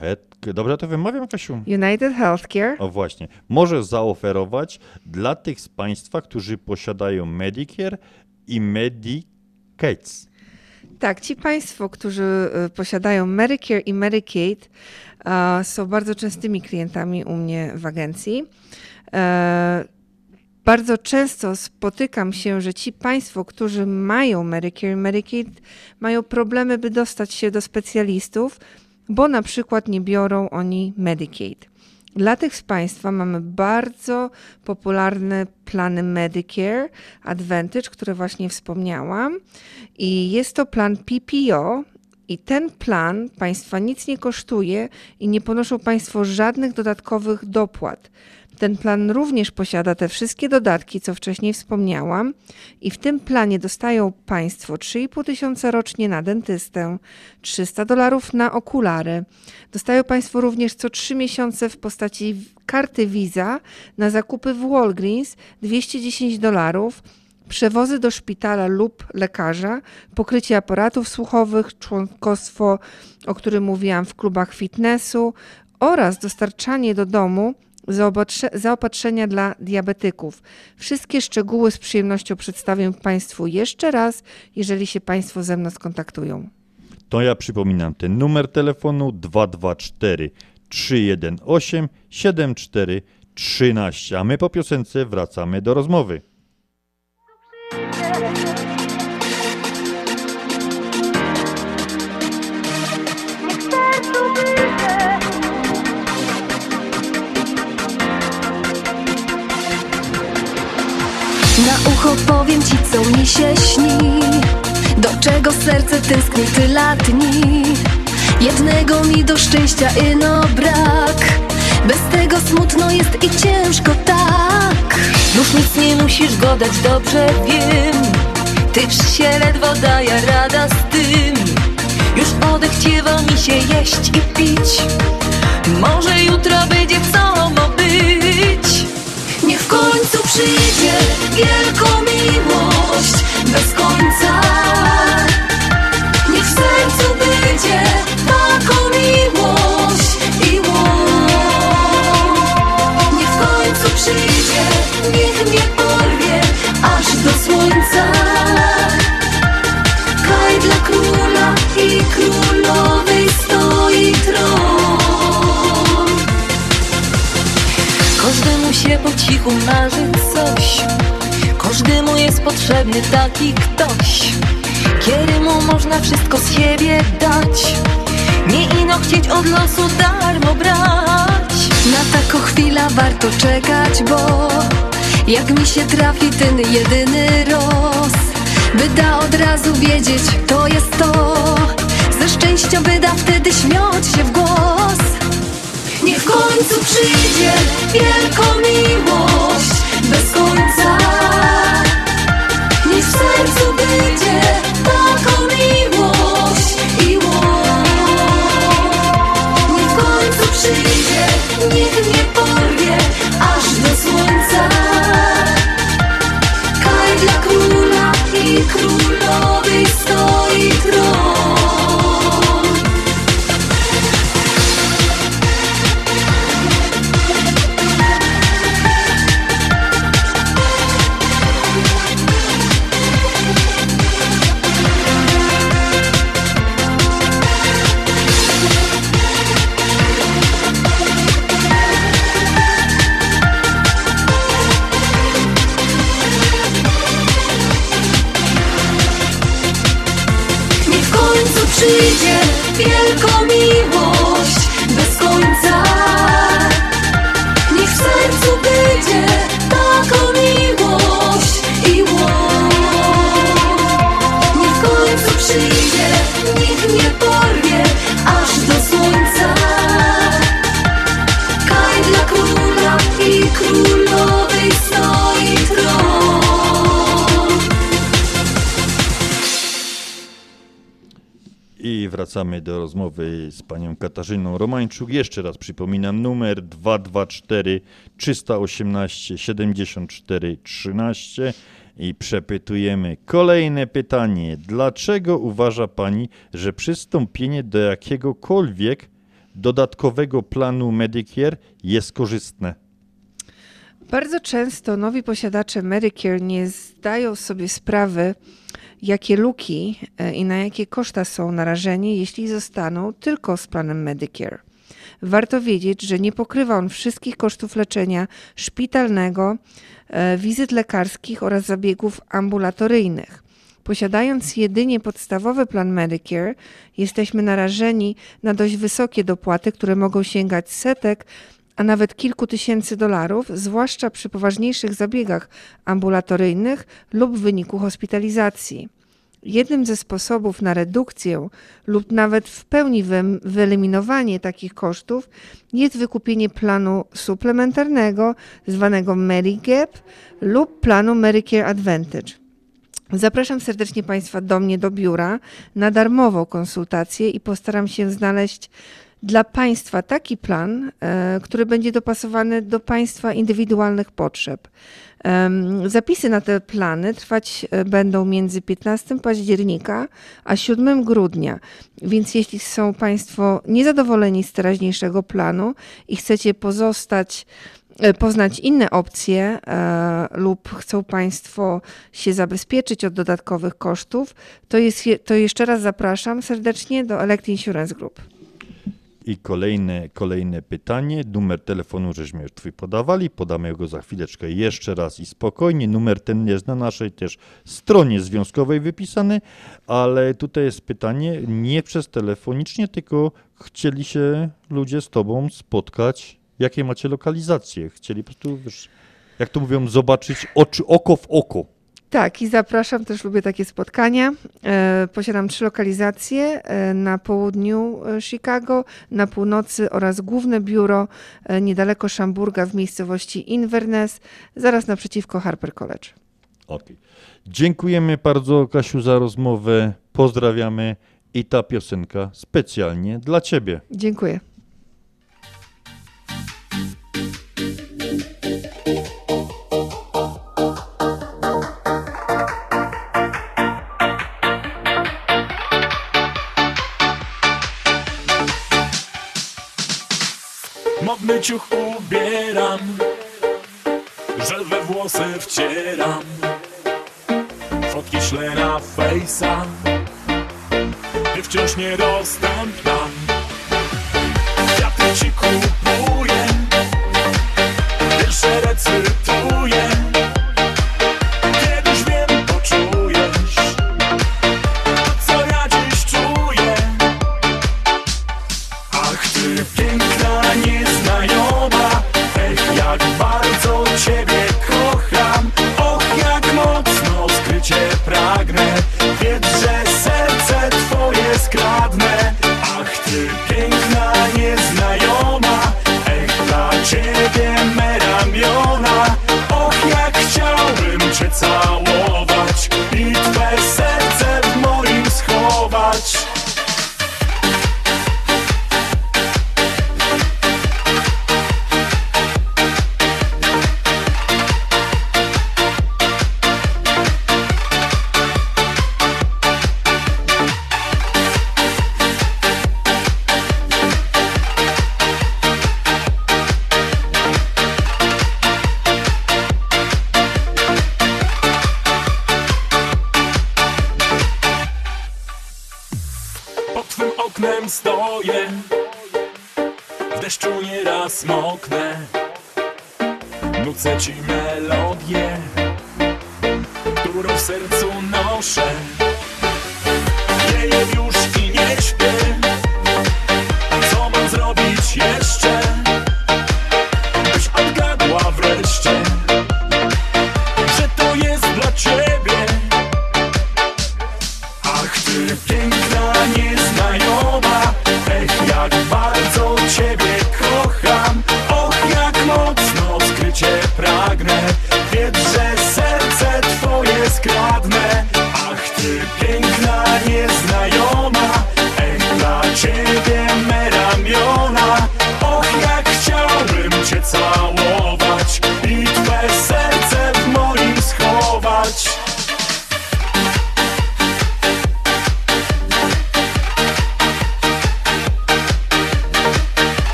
Health, dobrze to wymawiam, Kasiu? United Healthcare O właśnie, może zaoferować dla tych z Państwa, którzy posiadają Medicare i Medicaid. Tak, ci Państwo, którzy y, posiadają Medicare i Medicaid, są bardzo częstymi klientami u mnie w agencji. E, Bardzo często spotykam się, że ci Państwo, którzy mają Medicare i Medicaid, mają problemy, by dostać się do specjalistów, bo na przykład nie biorą oni Medicaid. Dla tych z Państwa mamy bardzo popularne plany Medicare Advantage, które właśnie wspomniałam. I jest to plan PPO. I ten plan Państwa nic nie kosztuje i nie ponoszą Państwo żadnych dodatkowych dopłat. Ten plan również posiada te wszystkie dodatki, co wcześniej wspomniałam, i w tym planie dostają Państwo 3,5 tysiąca rocznie na dentystę, 300 dolarów na okulary. Dostają Państwo również co 3 miesiące w postaci karty Visa na zakupy w Walgreens 210 dolarów przewozy do szpitala lub lekarza, pokrycie aparatów słuchowych, członkostwo, o którym mówiłam, w klubach fitnessu oraz dostarczanie do domu zaopatrzenia dla diabetyków. Wszystkie szczegóły z przyjemnością przedstawię Państwu jeszcze raz, jeżeli się Państwo ze mną skontaktują. To ja przypominam ten numer telefonu 224 318 7413, a my po piosence wracamy do rozmowy. Ucho powiem ci, co mi się śni. Do czego serce tęskni tyle dni. Jednego mi do szczęścia ino brak. Bez tego smutno jest i ciężko tak. Już nic nie musisz godać, dobrze wiem. Tyż się ledwo daje rada z tym. Już odechciewa mi się jeść i pić. Może jutro będzie przyjdzie wielką miłość. Bez końca Każdemu się po cichu marzy coś. Każdemu jest potrzebny taki ktoś Kiedy mu można wszystko z siebie dać. Nie ino chcieć od losu darmo brać. Na taką chwilę warto czekać, bo Jak mi się trafi ten jedyny roz Wyda od razu wiedzieć, to jest to. Ze szczęścia wyda wtedy śmiać się w głos Niech w końcu przyjdzie wielką miłość Bez końca. Niech w sercu będzie taką miłość i łoń Niech w końcu przyjdzie, niech mnie porwie aż do słońca. Kaj dla króla i królowej stoi tron wracamy do rozmowy z panią Katarzyną Romańczuk. Jeszcze raz przypominam numer 224 318 74 13 i przepytujemy kolejne pytanie. Dlaczego uważa pani, że przystąpienie do jakiegokolwiek dodatkowego planu Medicare jest korzystne? Bardzo często nowi posiadacze Medicare nie zdają sobie sprawy, jakie luki e, i na jakie koszta są narażeni, jeśli zostaną tylko z planem Medicare. Warto wiedzieć, że nie pokrywa on wszystkich kosztów leczenia szpitalnego, e, wizyt lekarskich oraz zabiegów ambulatoryjnych. Posiadając jedynie podstawowy plan Medicare, jesteśmy narażeni na dość wysokie dopłaty, które mogą sięgać setek, a nawet kilku tysięcy dolarów, zwłaszcza przy poważniejszych zabiegach ambulatoryjnych lub w wyniku hospitalizacji. Jednym ze sposobów na redukcję lub nawet w pełni wyeliminowanie takich kosztów jest wykupienie planu suplementarnego zwanego Medigap lub planu Medicare Advantage. Zapraszam serdecznie Państwa do mnie do biura na darmową konsultację i postaram się znaleźć dla Państwa taki plan, e, który będzie dopasowany do Państwa indywidualnych potrzeb. Zapisy na te plany trwać e, będą między 15 października a 7 grudnia, więc jeśli są Państwo niezadowoleni z teraźniejszego planu i chcecie pozostać e, poznać inne opcje lub chcą Państwo się zabezpieczyć od dodatkowych kosztów, to, jest, je- to jeszcze raz zapraszam serdecznie do Elect Insurance Group. I kolejne, kolejne pytanie. Numer telefonu żeśmy już twój podawali. Podamy go za chwileczkę jeszcze raz i spokojnie. Numer ten jest na naszej też stronie związkowej wypisany, ale tutaj jest pytanie nie przez telefonicznie, tylko chcieli się ludzie z tobą spotkać. Jakie macie lokalizacje? Chcieli po prostu, wiesz, jak to mówią, zobaczyć oczy, oko w oko. Tak, i zapraszam, też lubię takie spotkania. E, posiadam trzy lokalizacje e, na południu e, Chicago, na północy oraz główne biuro niedaleko Szamburga w miejscowości Inverness, zaraz naprzeciwko Harper College. Okej. Dziękujemy bardzo, Kasiu, za rozmowę. Pozdrawiamy i ta piosenka specjalnie dla Ciebie. Dziękuję. Ciuch ubieram Żel we włosy wcieram. Fotki ślę na fejsa Ty wciąż niedostępna Kwiaty ci kupuję Wiersze recytuję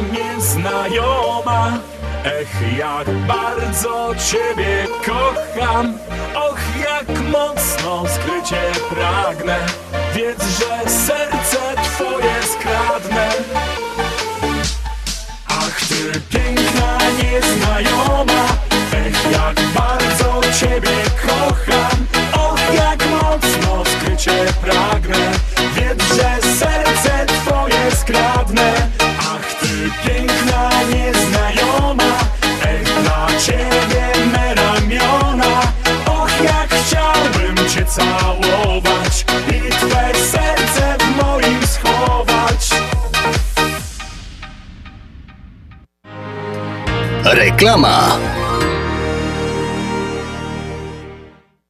nieznajoma Ech jak bardzo ciebie kocham. Och jak mocno skrycie pragnę Wiedz, że serce twoje skradnę. Ach ty piękna nieznajoma Ech jak bardzo ciebie kocham. Och jak mocno skrycie pragnę Reklama.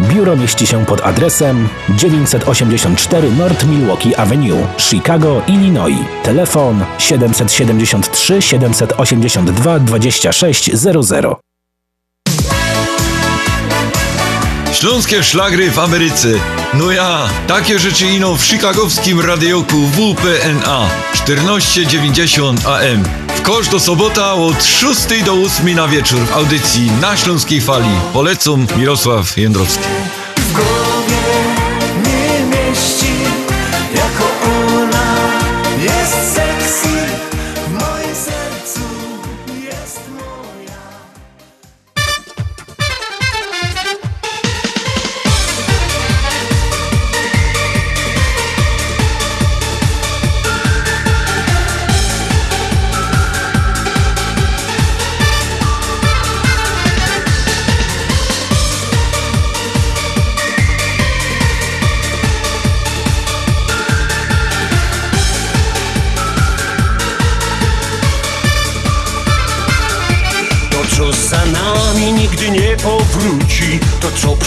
Biuro mieści się pod adresem 984 North Milwaukee Avenue, Chicago, Illinois. Telefon 773 782 2600. Śląskie szlagry w Ameryce. No ja, takie rzeczy ino w chicagowskim radioku WPNA 1490 AM. Kosz do sobota od 6 do 8 na wieczór w audycji na Śląskiej Fali. Polecam Mirosław Jędrowski. w głowie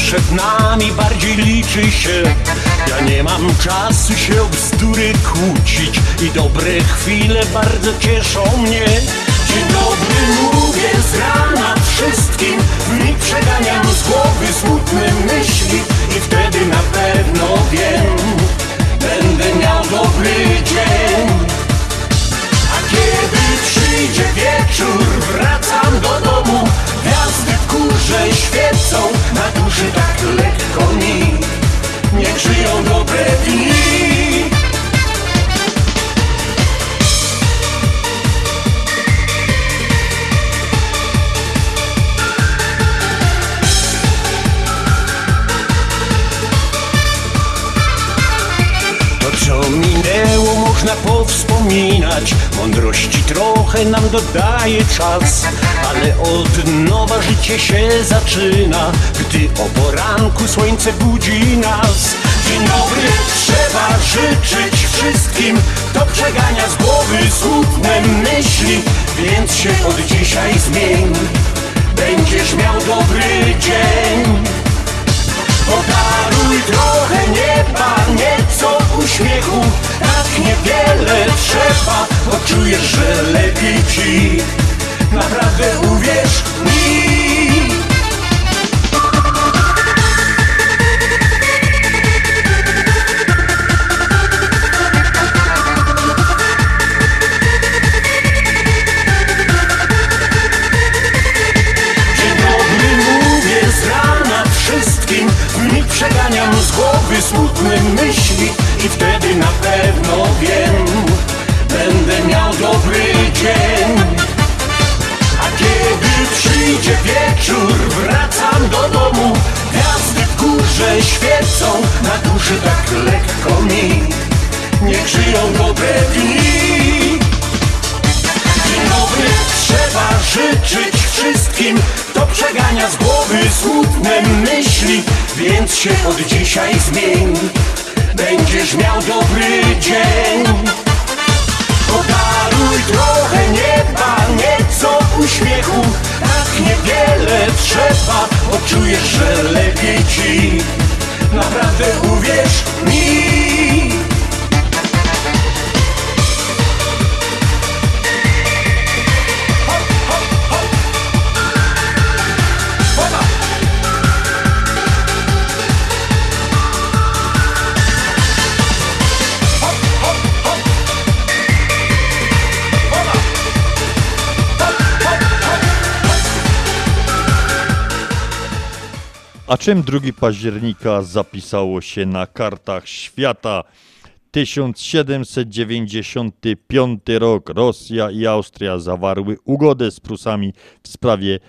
przed nami bardziej liczy się. Ja nie mam czasu się o bzdury kłócić I dobre chwile bardzo cieszą mnie. Dzień dobry mówię z rana wszystkim. W nich przeganiam z głowy smutne myśli I wtedy na pewno wiem Będę miał dobry dzień. A kiedy przyjdzie wieczór, wracam do domu. Gwiazdy w górze świecą, na duszy tak lekko mi. Niech żyją dobre dni. To co minęło można powspominać. Mądrości trochę nam dodaje czas Ale od nowa życie się zaczyna Gdy o poranku słońce budzi nas. Dzień dobry trzeba życzyć wszystkim To przegania z głowy smutne myśli Więc się od dzisiaj zmień. Będziesz miał dobry dzień Podaruj trochę nieba, nieco uśmiechu. Tak niewiele trzeba, bo czujesz, że lepiej ci. Naprawdę uwierz mi przeganiam z głowy smutne myśli I wtedy na pewno wiem Będę miał dobry dzień. A kiedy przyjdzie wieczór Wracam do domu Gwiazdy w górze świecą Na duszy tak lekko mi Niech żyją dobre dni. Dzień dobry, trzeba życzyć wszystkim To przegania z głowy smutne myśli Więc się od dzisiaj zmień. Będziesz miał dobry dzień. Podaruj trochę nieba, nieco uśmiechu Tak niewiele trzeba, bo czujesz, że lepiej ci. Naprawdę uwierz mi A czym 2 października zapisało się na kartach świata? 1795 rok Rosja i Austria zawarły ugodę z Prusami w sprawie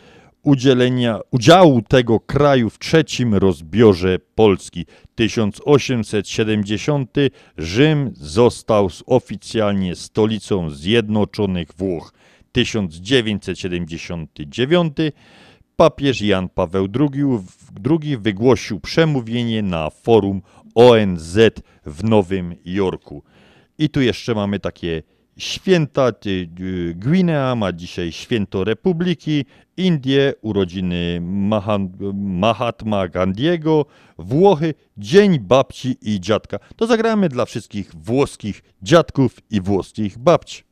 udzielenia, udziału tego kraju w trzecim rozbiorze Polski. 1870 Rzym został oficjalnie stolicą Zjednoczonych Włoch. 1979 papież Jan Paweł II, wygłosił przemówienie na forum ONZ w Nowym Jorku. I tu jeszcze mamy takie święta. Y, Gwinea ma dzisiaj święto Republiki, Indie urodziny Mahatma Gandiego, Włochy Dzień Babci i Dziadka. To zagramy dla wszystkich włoskich dziadków i włoskich babci.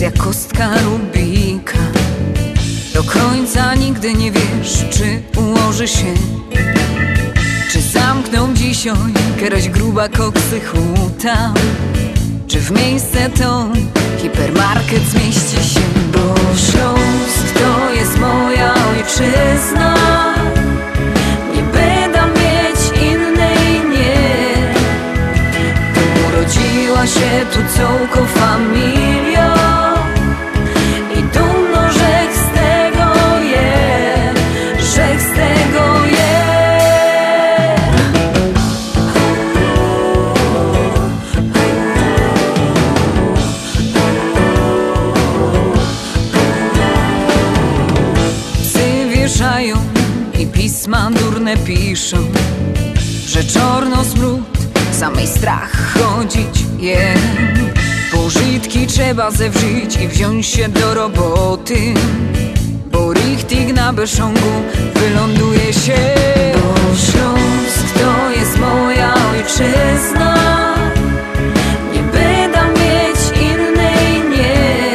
Jak kostka Rubika. Do końca nigdy nie wiesz, czy ułoży się. Czy zamkną dzisiaj jakaś gruba koksy huta? Czy w miejsce to hipermarket zmieści się? Bo Śląsk to jest moja ojczyzna Się tu całką familią I dumno, że z tego je Że z tego je Psy wieszają i pisma durne piszą Że czorno smród, samej strach chodzić Pożytki trzeba zewrzyć i wziąć się do roboty. Bo richtig na Beszongu wyląduje się. Bo Śląsk to jest moja ojczyzna. Nie będę mieć innej, nie.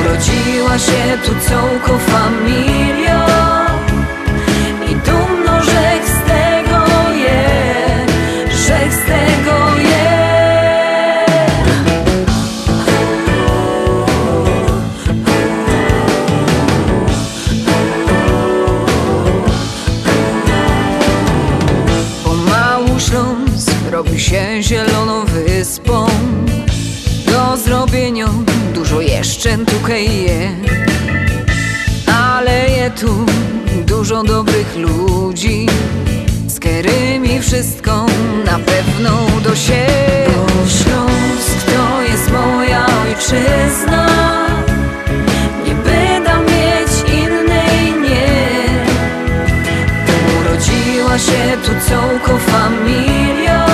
Urodziła się tu całką familią tutaj je Ale je tu dużo dobrych ludzi. Z którymi wszystko na pewno do siebie. Bo Śląsk to jest moja ojczyzna. Nie będę mieć innej, nie. Urodziła się tu całką familią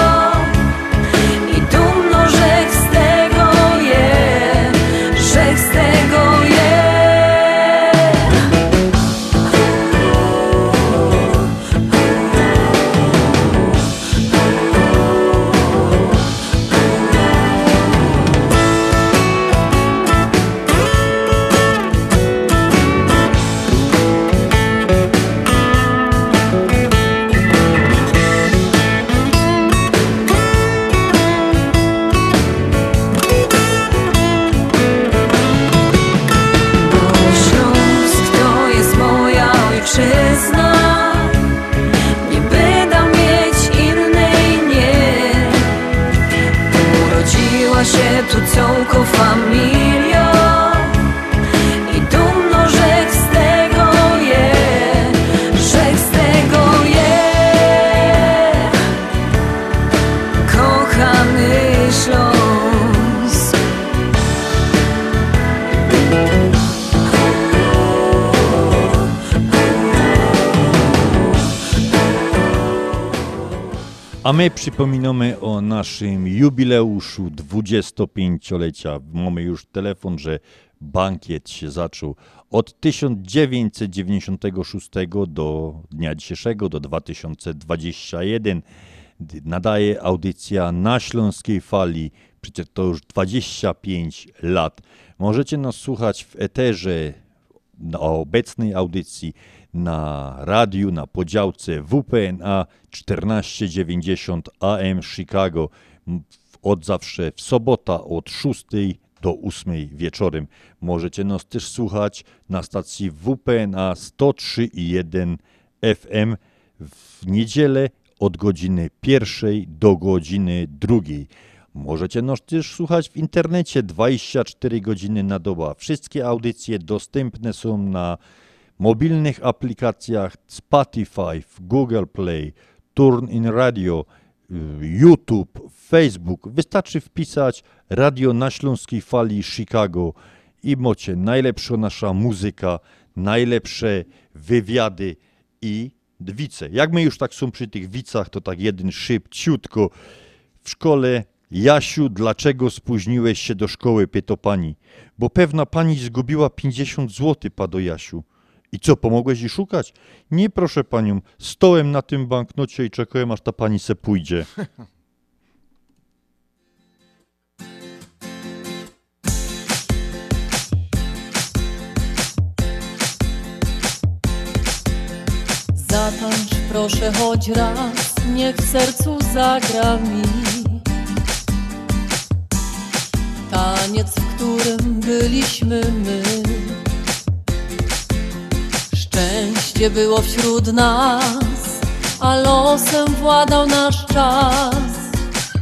A my przypominamy o naszym jubileuszu 25-lecia. Mamy już telefon, że bankiet się zaczął od 1996 do dnia dzisiejszego, do 2021. Nadaje audycja na Śląskiej Fali. Przecież to już 25 lat. Możecie nas słuchać w eterze na obecnej audycji na radiu, na podziałce WPNA 1490 AM Chicago od zawsze w sobota od 6 do 8 wieczorem. Możecie nas też słuchać na stacji WPNA 103,1 FM w niedzielę od godziny pierwszej do godziny drugiej. Możecie nas też słuchać w internecie 24 godziny na dobę. Wszystkie audycje dostępne są na mobilnych aplikacjach Spotify, Google Play, TuneIn Radio, y, YouTube, Facebook. Wystarczy wpisać Radio na Śląskiej Fali Chicago i macie najlepsza nasza muzyka, najlepsze wywiady i wice. Jak my już tak są przy tych wicach, to tak jeden szybciutko. W szkole Jasiu, dlaczego spóźniłeś się do szkoły, pyta pani. Bo pewna pani zgubiła 50 zł, pado Jasiu. I co, pomogłeś jej szukać? Nie, proszę panią, stołem na tym banknocie i czekałem, aż ta pani se pójdzie. Zatańcz proszę choć raz, niech w sercu zagra mi Taniec, w którym byliśmy my Szczęście było wśród nas, a losem władał nasz czas.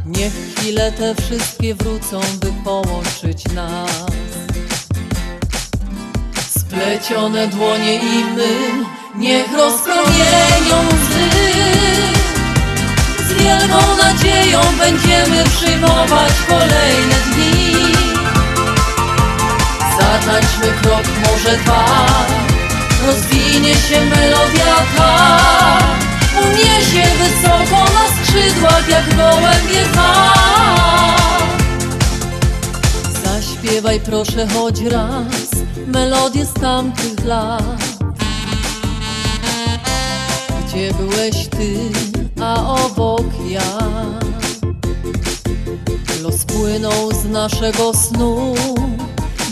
Niech chwile te wszystkie wrócą, by połączyć nas. Splecione dłonie i my Niech rozpromienią łzy. Z wielką nadzieją będziemy przyjmować kolejne dni. Zatańczmy krok, może dwa Rozwinie się melodia ta Uniesie wysoko na skrzydłach jak gołębie tak Zaśpiewaj proszę choć raz Melodię z tamtych lat. Gdzie byłeś ty, a obok ja? Los płynął z naszego snu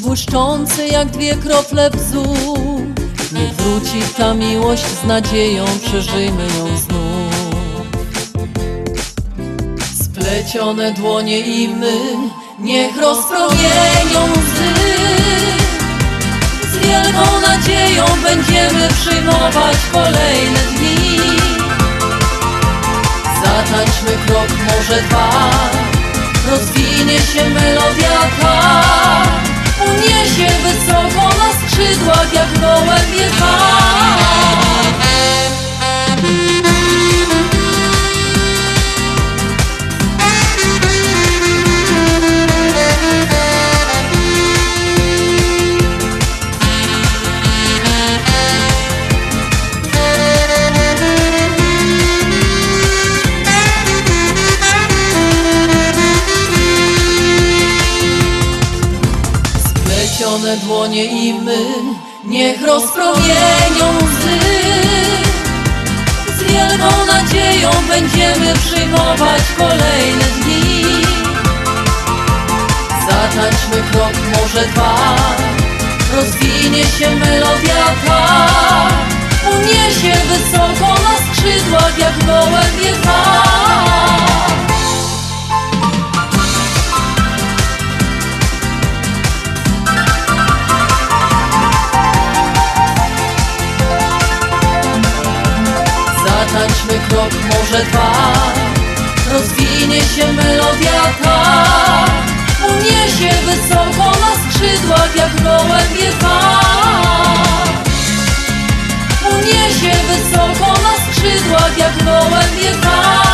Błyszczący jak dwie krople bzu Niech wróci ta miłość z nadzieją Przeżyjmy ją znów. Splecione dłonie i my Niech rozpromienią łzy. Z wielką nadzieją będziemy przyjmować kolejne dni. Zatańczmy krok, może dwa. Rozwinie się melodia Uniesie wysoko na skrzydłach jak gołębie tak Splecione dłonie i my Niech rozpromienią łzy. Z wielką nadzieją będziemy przyjmować kolejne dni. Zatańczmy krok, może dwa. Rozwinie się melodia ta. Uniesie wysoko na skrzydłach jak gołębie tak Krok, może dwa. Rozwinie się melodia ta Uniesie wysoko na skrzydłach jak gołębie tak Uniesie wysoko na skrzydłach jak gołębie tak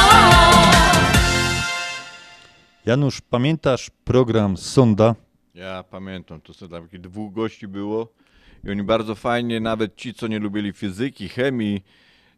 Janusz, pamiętasz program Sonda? Ja pamiętam, to sobie tam dwóch gości było i oni bardzo fajnie, nawet ci, co nie lubili fizyki, chemii,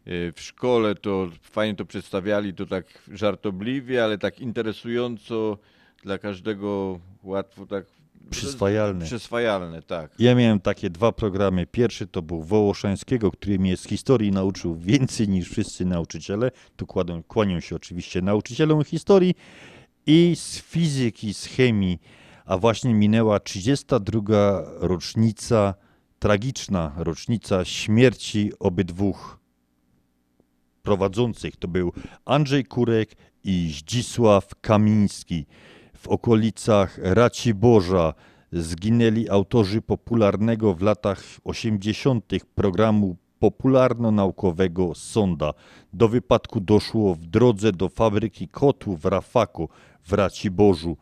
w szkole to fajnie to przedstawiali, to tak żartobliwie, ale tak interesująco dla każdego łatwo tak Przyswajalne. Przyswajalne, tak. Ja miałem takie dwa programy. Pierwszy to był Wołoszańskiego, który mnie z historii nauczył więcej niż wszyscy nauczyciele. Tu kładą, kłanią się oczywiście nauczycielom historii. I z fizyki, z chemii. A właśnie minęła 32. rocznica, tragiczna rocznica śmierci obydwóch prowadzących. To był Andrzej Kurek i Zdzisław Kamiński. W okolicach Raciborza zginęli autorzy popularnego w latach 80. programu popularno-naukowego Sonda. Do wypadku doszło w drodze do fabryki kotłów w Rafaku w Raciborzu,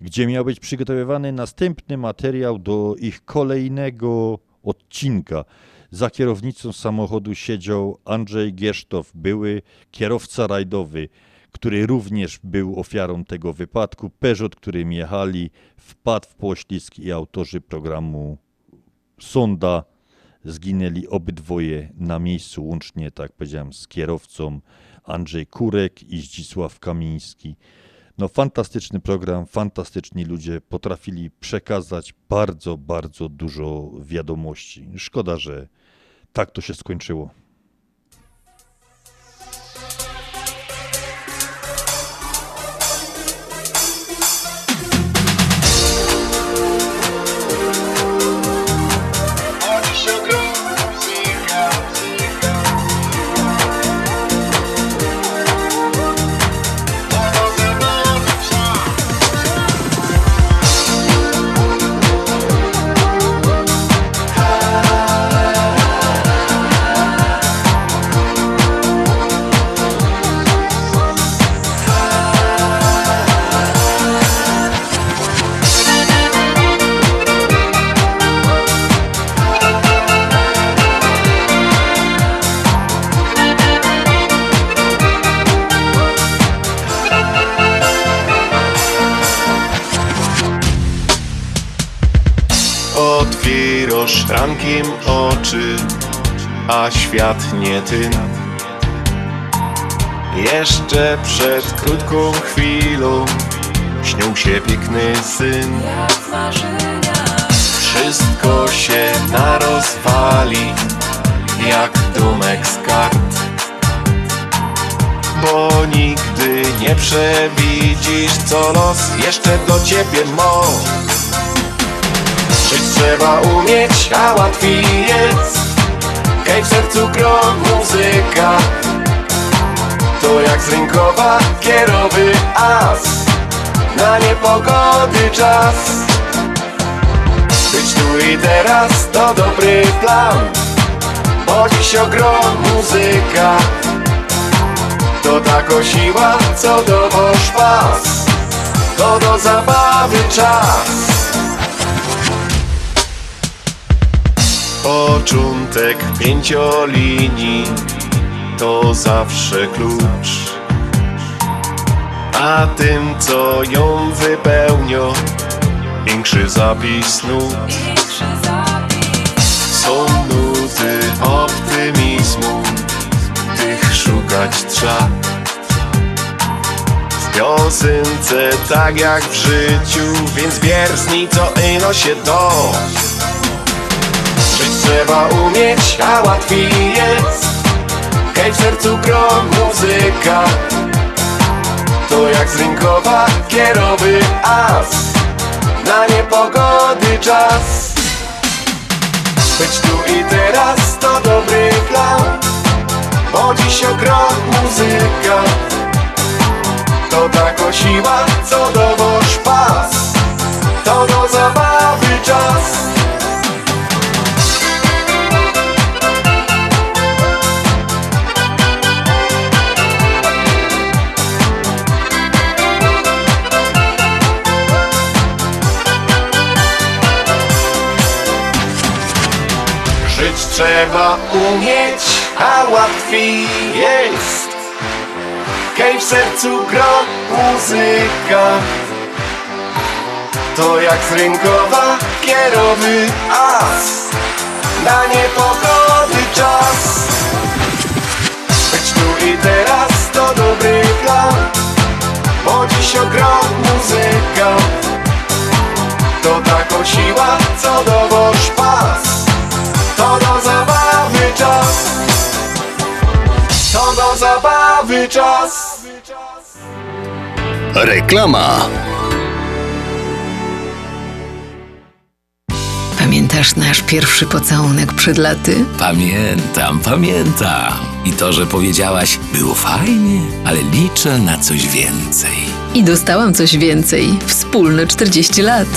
gdzie miał być przygotowywany następny materiał do ich kolejnego odcinka. Za kierownicą samochodu siedział Andrzej Giersztow, były kierowca rajdowy, który również był ofiarą tego wypadku. Peugeot, którym jechali, wpadł w poślizg i autorzy programu Sonda zginęli obydwoje na miejscu, łącznie, tak powiedziałem, z kierowcą Andrzej Kurek i Zdzisław Kamiński. No fantastyczny program, fantastyczni ludzie potrafili przekazać bardzo, bardzo dużo wiadomości. Szkoda, że tak to się skończyło. Oczy, a świat nie ty. Jeszcze przed krótką chwilą śnił się piękny syn. Wszystko się narozwali, jak domek z kart. Bo nigdy nie przewidzisz, co los jeszcze do ciebie ma. Trzeba umieć, a łatwiej jest. Hej w sercu gro muzyka. To jak z rynkowa kierowy as. Na niepogody czas. Być tu i teraz to dobry plan. Bo dziś ogrom muzyka. To tako siła, co dowoż pas. To do zabawy czas Początek pięciolinii to zawsze klucz. A tym co ją wypełnia większy zapis nut. Są nuty optymizmu Tych szukać trzeba. W piosence tak jak w życiu Więc wierzni co ino się Żyć trzeba umieć, a łatwiej jest. Hej w sercu grom muzyka. To jak z rynkowa kierowy as. Na niepogody czas. Być tu i teraz to dobry plan. Bo dziś ogrom muzyka. To tako siła, co dowoż pas. To do zabawy czas trzeba umieć, a łatwiej jest. Hej w sercu gro muzyka. To jak z rynkowa kierowy as. Na niepogody czas. Tu i teraz to dobry plan Bo dziś ogrom muzyka. To taką siła, co dowoż pas To do zabawy czas To do zabawy czas Reklama. Pamiętasz nasz pierwszy pocałunek przed laty? Pamiętam, pamiętam. I to, że powiedziałaś, było fajnie, ale liczę na coś więcej. I dostałam coś więcej. Wspólne 40 lat.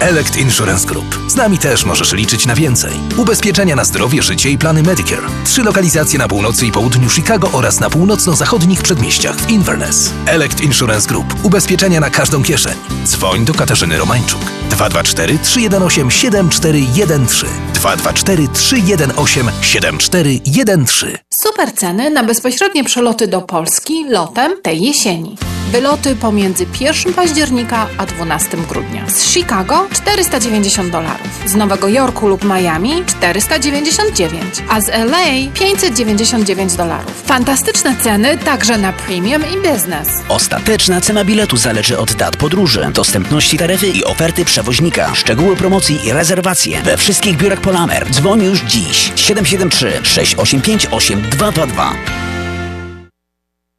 Elect Insurance Group. Z nami też możesz liczyć na więcej. Ubezpieczenia na zdrowie, życie i plany Medicare. Trzy lokalizacje na północy i południu Chicago oraz na północno-zachodnich przedmieściach w Inverness. Elect Insurance Group. Ubezpieczenia na każdą kieszeń. Dzwoń do Katarzyny Romańczuk. 224 318 7413 224 318 7413 Super ceny na bezpośrednie przeloty do Polski lotem tej jesieni. Wyloty pomiędzy 1 października a 12 grudnia. Z Chicago 490 dolarów. Z Nowego Jorku lub Miami 499, a z LA 599 dolarów. Fantastyczne ceny także na premium i business. Ostateczna cena biletu zależy od dat podróży, dostępności taryfy i oferty przewoźnika. Szczegóły promocji i rezerwacje we wszystkich biurach Polamer. Dzwoń już dziś 773 685 8222.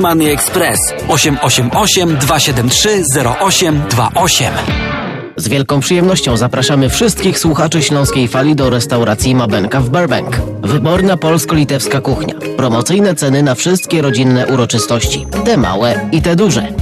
Money Express 888 273 0828. Z wielką przyjemnością zapraszamy wszystkich słuchaczy Śląskiej Fali do restauracji Mabenka w Burbank. Wyborna polsko-litewska kuchnia. Promocyjne ceny na wszystkie rodzinne uroczystości. Te małe i te duże.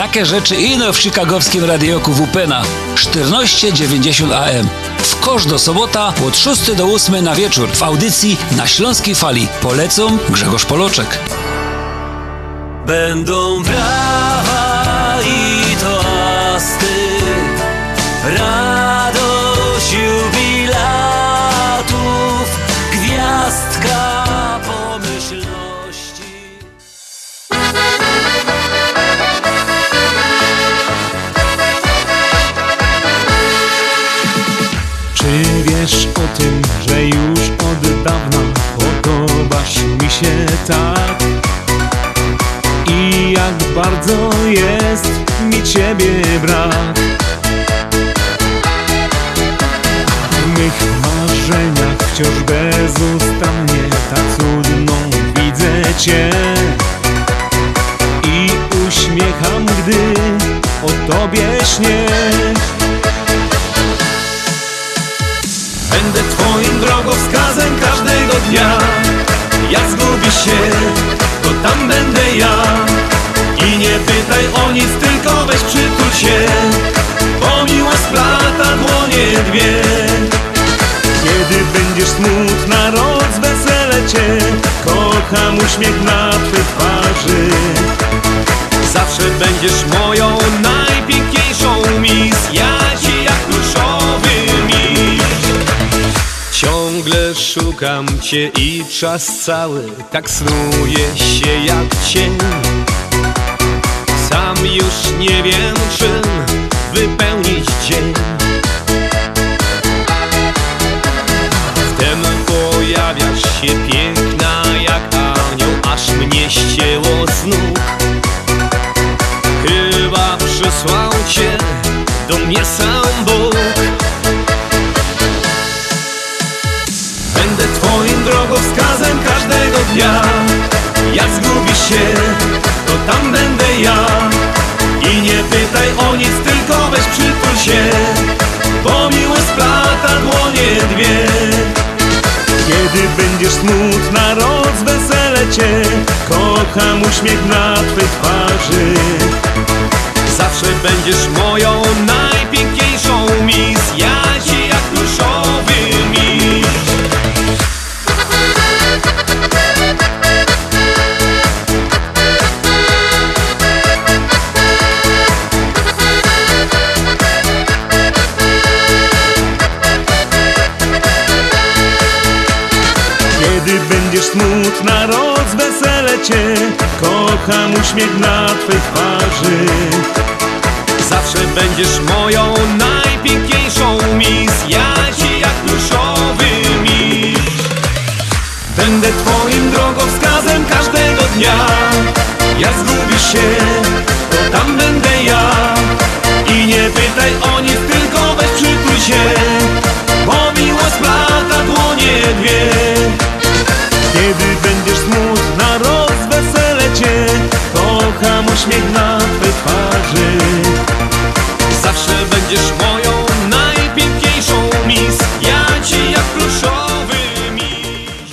takie rzeczy ino w chicagowskim radioku WPNA 1490 AM. W kosz do sobota od 6 do 8 na wieczór w audycji na Śląskiej Fali. Polecą Grzegorz Poloczek. Będą brawa i toasty, radość dawna podobasz mi się tak? I jak bardzo jest mi ciebie brak. W mych marzeniach wciąż bezustannie tak cudną widzę cię. I uśmiecham, gdy o tobie śnię Będę twoim drogowskazem każdego dnia. Jak zgubisz się, to tam będę ja. I nie pytaj o nic, tylko weź przytul się Bo miłość splata dłonie dwie. Kiedy będziesz smutna, rozwesele cię Kocham uśmiech na twej twarzy. Zawsze będziesz moją najpiękniejszą Ciągle szukam cię i czas cały tak snuje się jak cień. Sam już nie wiem czym wypełnić dzień. Wtem pojawiasz się piękna jak anioł Aż mnie ścięło z nóg. Chyba przysłał cię do mnie sam Bóg dnia Jak zgubisz się, to tam będę ja. I nie pytaj o nic, tylko weź przytul się Bo miłość splata dłonie dwie. Kiedy będziesz smutna, rozwesele cię Kocham uśmiech na twej twarzy. Zawsze będziesz moją Kocham uśmiech na twej twarzy. Zawsze będziesz moją najpiękniejszą mis Ja ci jak pluszowy miś Będę twoim drogowskazem każdego dnia. Jak zgubisz się, to tam będę ja. I nie pytaj o nic, uśmiech na twej twarzy. Zawsze będziesz moją najpiękniejszą mis Ja ci jak pluszowy miś.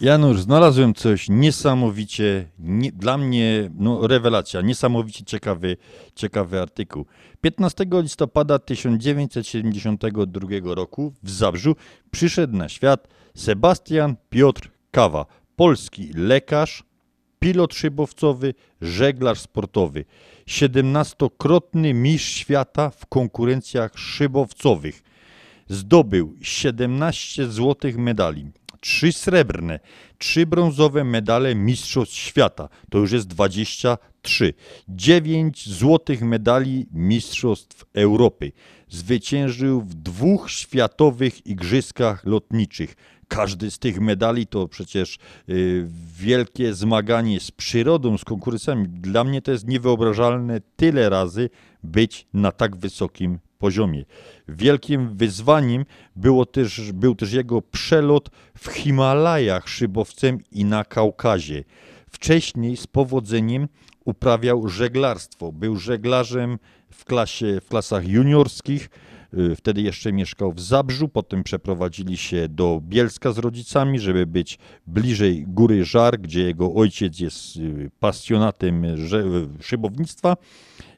Janusz, znalazłem coś niesamowicie, nie, dla mnie no, rewelacja, niesamowicie ciekawy, ciekawy artykuł. 15 listopada 1972 roku w Zabrzu przyszedł na świat Sebastian Piotr Kawa, polski lekarz, pilot szybowcowy, żeglarz sportowy, 17-krotny mistrz świata w konkurencjach szybowcowych. Zdobył 17 złotych medali, 3 srebrne, 3 brązowe medale Mistrzostw Świata, to już jest 23, 9 złotych medali Mistrzostw Europy. Zwyciężył w dwóch światowych igrzyskach lotniczych. Każdy z tych medali to przecież y, wielkie zmaganie z przyrodą, z konkursami. Dla mnie to jest niewyobrażalne tyle razy być na tak wysokim poziomie. Wielkim wyzwaniem było też, był też jego przelot w Himalajach szybowcem i na Kaukazie. Wcześniej z powodzeniem uprawiał żeglarstwo. Był żeglarzem w, klasie, w klasach juniorskich. Y, Wtedy jeszcze mieszkał w Zabrzu, potem przeprowadzili się do Bielska z rodzicami, żeby być bliżej Góry Żar, gdzie jego ojciec jest y, pasjonatem szybownictwa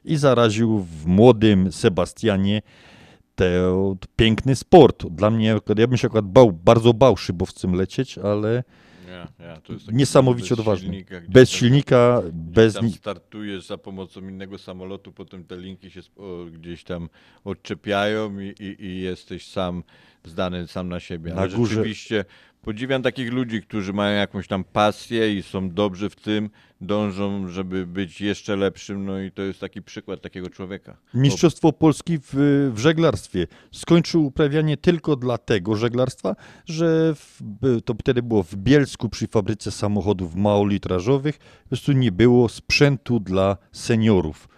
i zaraził w młodym Sebastianie ten piękny sport. Dla mnie, ja bym się akurat bał, bardzo bał szybowcem lecieć, ale Niesamowicie bez odważny. silnika, bez tam- silnika, gdzie bez tam startujesz za pomocą innego samolotu, potem te linki się gdzieś tam odczepiają i, i, i jesteś sam zdany sam na siebie. Na Ale górze- rzeczywiście podziwiam takich ludzi, którzy mają jakąś tam pasję i są dobrzy w tym, dążą, żeby być jeszcze lepszym, no i to jest taki przykład takiego człowieka. Mistrzostwo Polski w, w żeglarstwie. Skończył uprawianie tylko dlatego żeglarstwa, że w, to wtedy było w Bielsku przy fabryce samochodów małolitrażowych. Po prostu nie było sprzętu dla seniorów.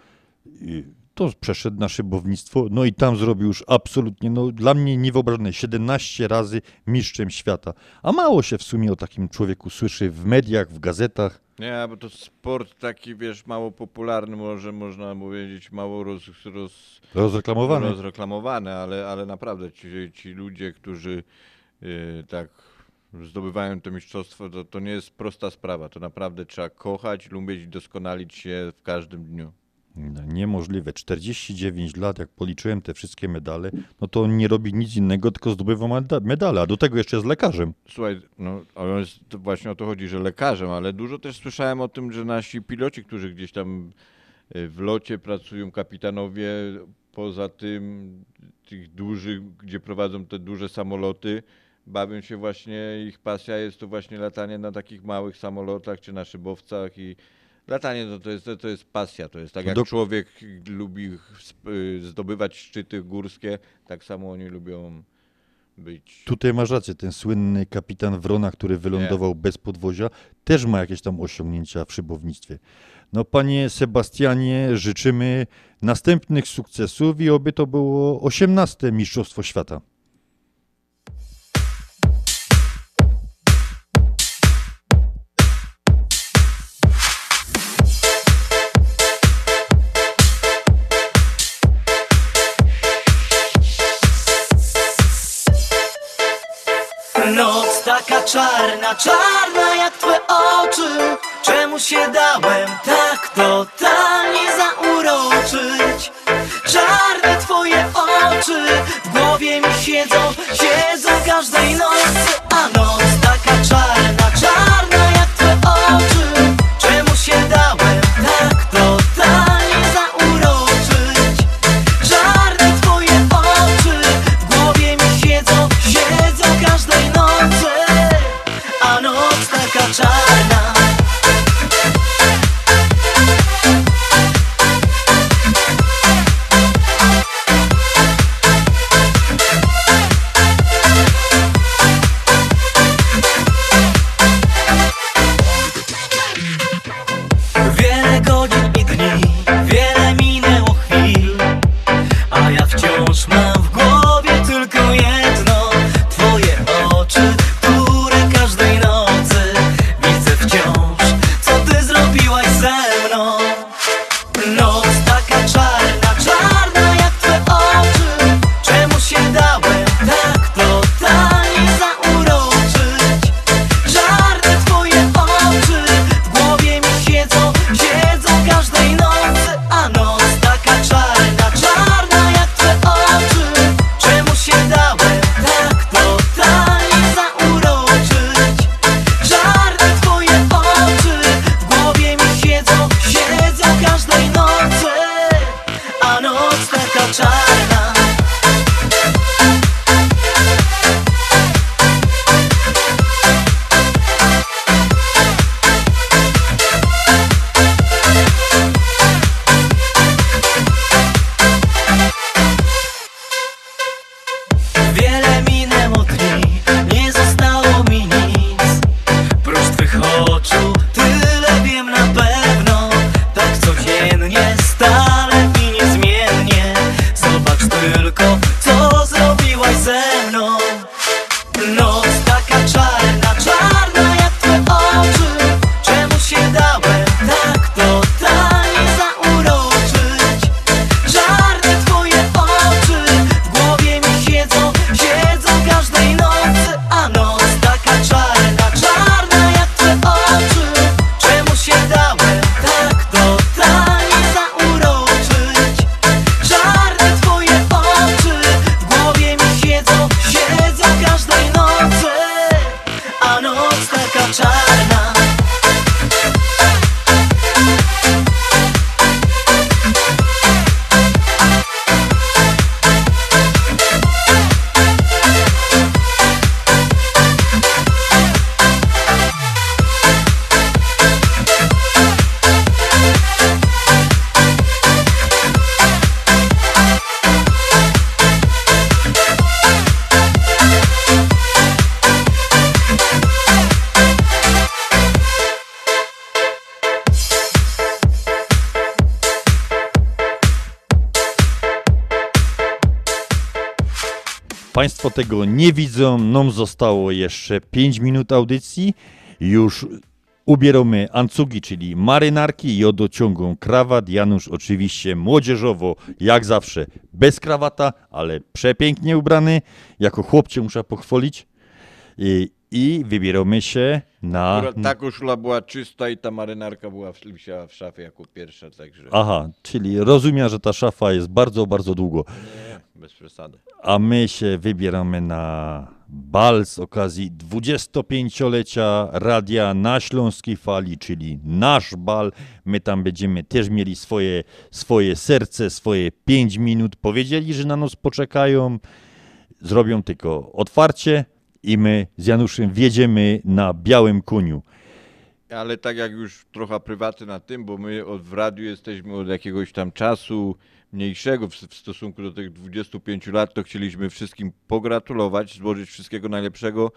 To przeszedł na szybownictwo, no i tam zrobił już absolutnie, no dla mnie niewyobrażalne, 17 razy mistrzem świata. A mało się w sumie o takim człowieku słyszy w mediach, w gazetach. Nie, bo to sport taki, wiesz, mało popularny, może można powiedzieć, mało roz, roz, Rozreklamowany. rozreklamowany, ale, ale naprawdę ci, ci ludzie, którzy y, tak zdobywają to mistrzostwo, to, to nie jest prosta sprawa. To naprawdę trzeba kochać, lubić, doskonalić się w każdym dniu. No, Niemożliwe. 49 lat, jak policzyłem te wszystkie medale, no to on nie robi nic innego, tylko zdobywa meda- medale, a do tego jeszcze jest lekarzem. Słuchaj, no a on jest, to właśnie o to chodzi, że lekarzem, ale dużo też słyszałem o tym, że nasi piloci, którzy gdzieś tam y, w locie pracują, kapitanowie, poza tym tych dużych, gdzie prowadzą te duże samoloty, bawią się właśnie, ich pasja jest to właśnie latanie na takich małych samolotach czy na szybowcach i latanie to, to, jest, to jest pasja, to jest tak jak człowiek lubi y, zdobywać szczyty górskie, tak samo oni lubią być. Tutaj masz rację, ten słynny kapitan Wrona, który wylądował bez podwozia, też ma jakieś tam osiągnięcia w szybownictwie. No panie Sebastianie, życzymy następnych sukcesów i oby to było 18 Mistrzostwo Świata. Czarna, jak twoje oczy Czemu się dałem tak totalnie zauroczyć? Czarne twoje oczy w głowie mi siedzą Siedzą każdej nocy Państwo tego nie widzą, nam zostało jeszcze 5 minut audycji. Już ubieramy ancugi, czyli marynarki i odociągą krawat. Janusz oczywiście młodzieżowo, jak zawsze, bez krawata, ale przepięknie ubrany. Jako chłopcie muszę pochwalić. I, i wybieramy się na... Akurat ta koszula była czysta i ta marynarka była w, wisiała w szafie jako pierwsza, także... Aha, czyli rozumiem, że ta szafa jest bardzo, bardzo długo. Nie, bez przesady. A my się wybieramy na bal z okazji 25-lecia radia na Śląskiej Fali, czyli nasz bal. My tam będziemy też mieli swoje, swoje serce, swoje 5 minut. Powiedzieli, że na nas poczekają, zrobią tylko otwarcie i my z Januszem wjedziemy na białym koniu. Ale tak jak już trochę prywaty na tym, bo my od, w radiu jesteśmy od jakiegoś tam czasu mniejszego w, w stosunku do tych 25 lat, to chcieliśmy wszystkim pogratulować, złożyć wszystkiego najlepszego.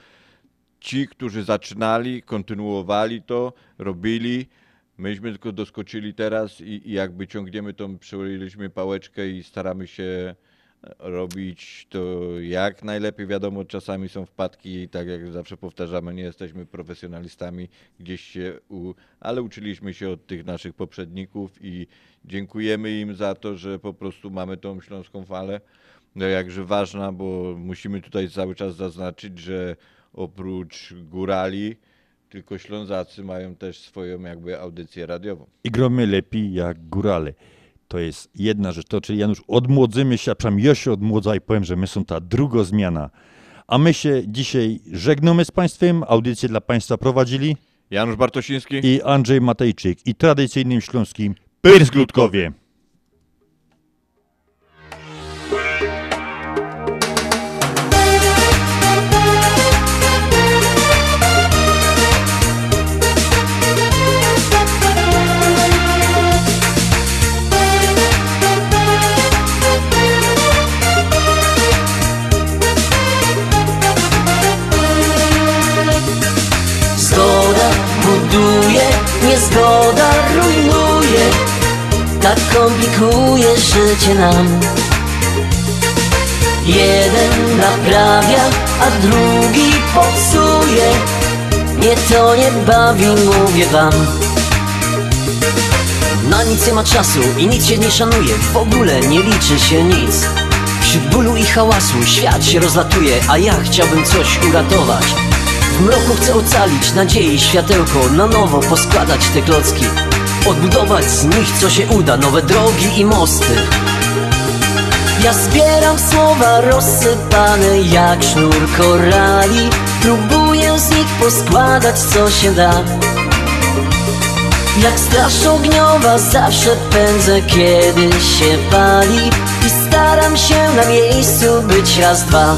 Ci, którzy zaczynali, kontynuowali to, robili. Myśmy tylko doskoczyli teraz i, i jakby ciągniemy tą, przełożyliśmy pałeczkę i staramy się robić to jak najlepiej. Wiadomo, czasami są wpadki i tak jak zawsze powtarzamy, nie jesteśmy profesjonalistami gdzieś się, u, ale uczyliśmy się od tych naszych poprzedników i dziękujemy im za to, że po prostu mamy tą śląską falę. No jakże ważna, bo musimy tutaj cały czas zaznaczyć, że oprócz górali, tylko Ślązacy mają też swoją jakby audycję radiową. I gromy lepiej jak górale. To jest jedna rzecz. To, czyli Janusz, odmłodzymy się, a przynajmniej ja się odmłodza i powiem, że my są ta druga zmiana. A my się dzisiaj żegnamy z Państwem. Audycję dla Państwa prowadzili Janusz Bartosiński i Andrzej Matejczyk. I tradycyjnym śląskim Pyrskutkowie. Niezgoda rujnuje Tak komplikuje życie nam. Jeden naprawia, a drugi popsuje Mnie to nie bawi, mówię wam. Na nic nie ma czasu i nic się nie szanuje W ogóle nie liczy się nic. Wśród bólu i hałasu świat się rozlatuje A ja chciałbym coś uratować w mroku chcę ocalić nadziei światełko Na nowo poskładać te klocki. Odbudować z nich co się uda Nowe drogi i mosty. Ja zbieram słowa rozsypane jak sznur korali. Próbuję z nich poskładać co się da. Jak straż ogniowa zawsze pędzę kiedy się pali. I staram się na miejscu być raz, dwa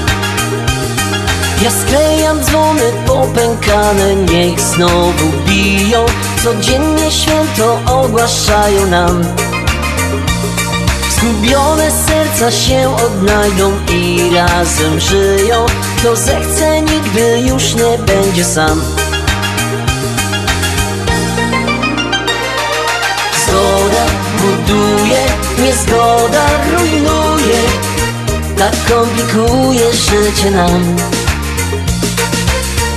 ja sklejam dzwony popękane, niech znowu biją. Codziennie święto ogłaszają nam. Zgubione serca się odnajdą i razem żyją. Kto zechce nigdy już nie będzie sam. Zgoda buduje, niezgoda rujnuje. Tak komplikuje życie nam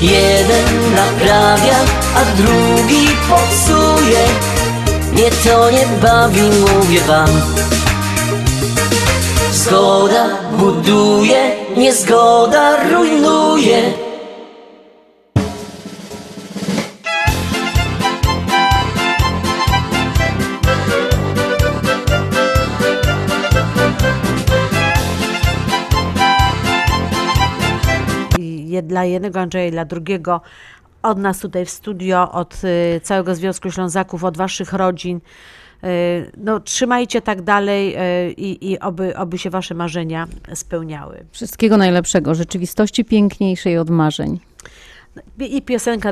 Jeden naprawia, a drugi popsuje. Mnie to nie bawi, mówię wam. Zgoda buduje, niezgoda rujnuje dla jednego Andrzeja i dla drugiego, od nas tutaj w studio, od y, całego Związku Ślązaków, od waszych rodzin. Y, no, trzymajcie tak dalej y, i, i oby, oby się wasze marzenia spełniały. Wszystkiego najlepszego, rzeczywistości piękniejszej od marzeń. I piosenka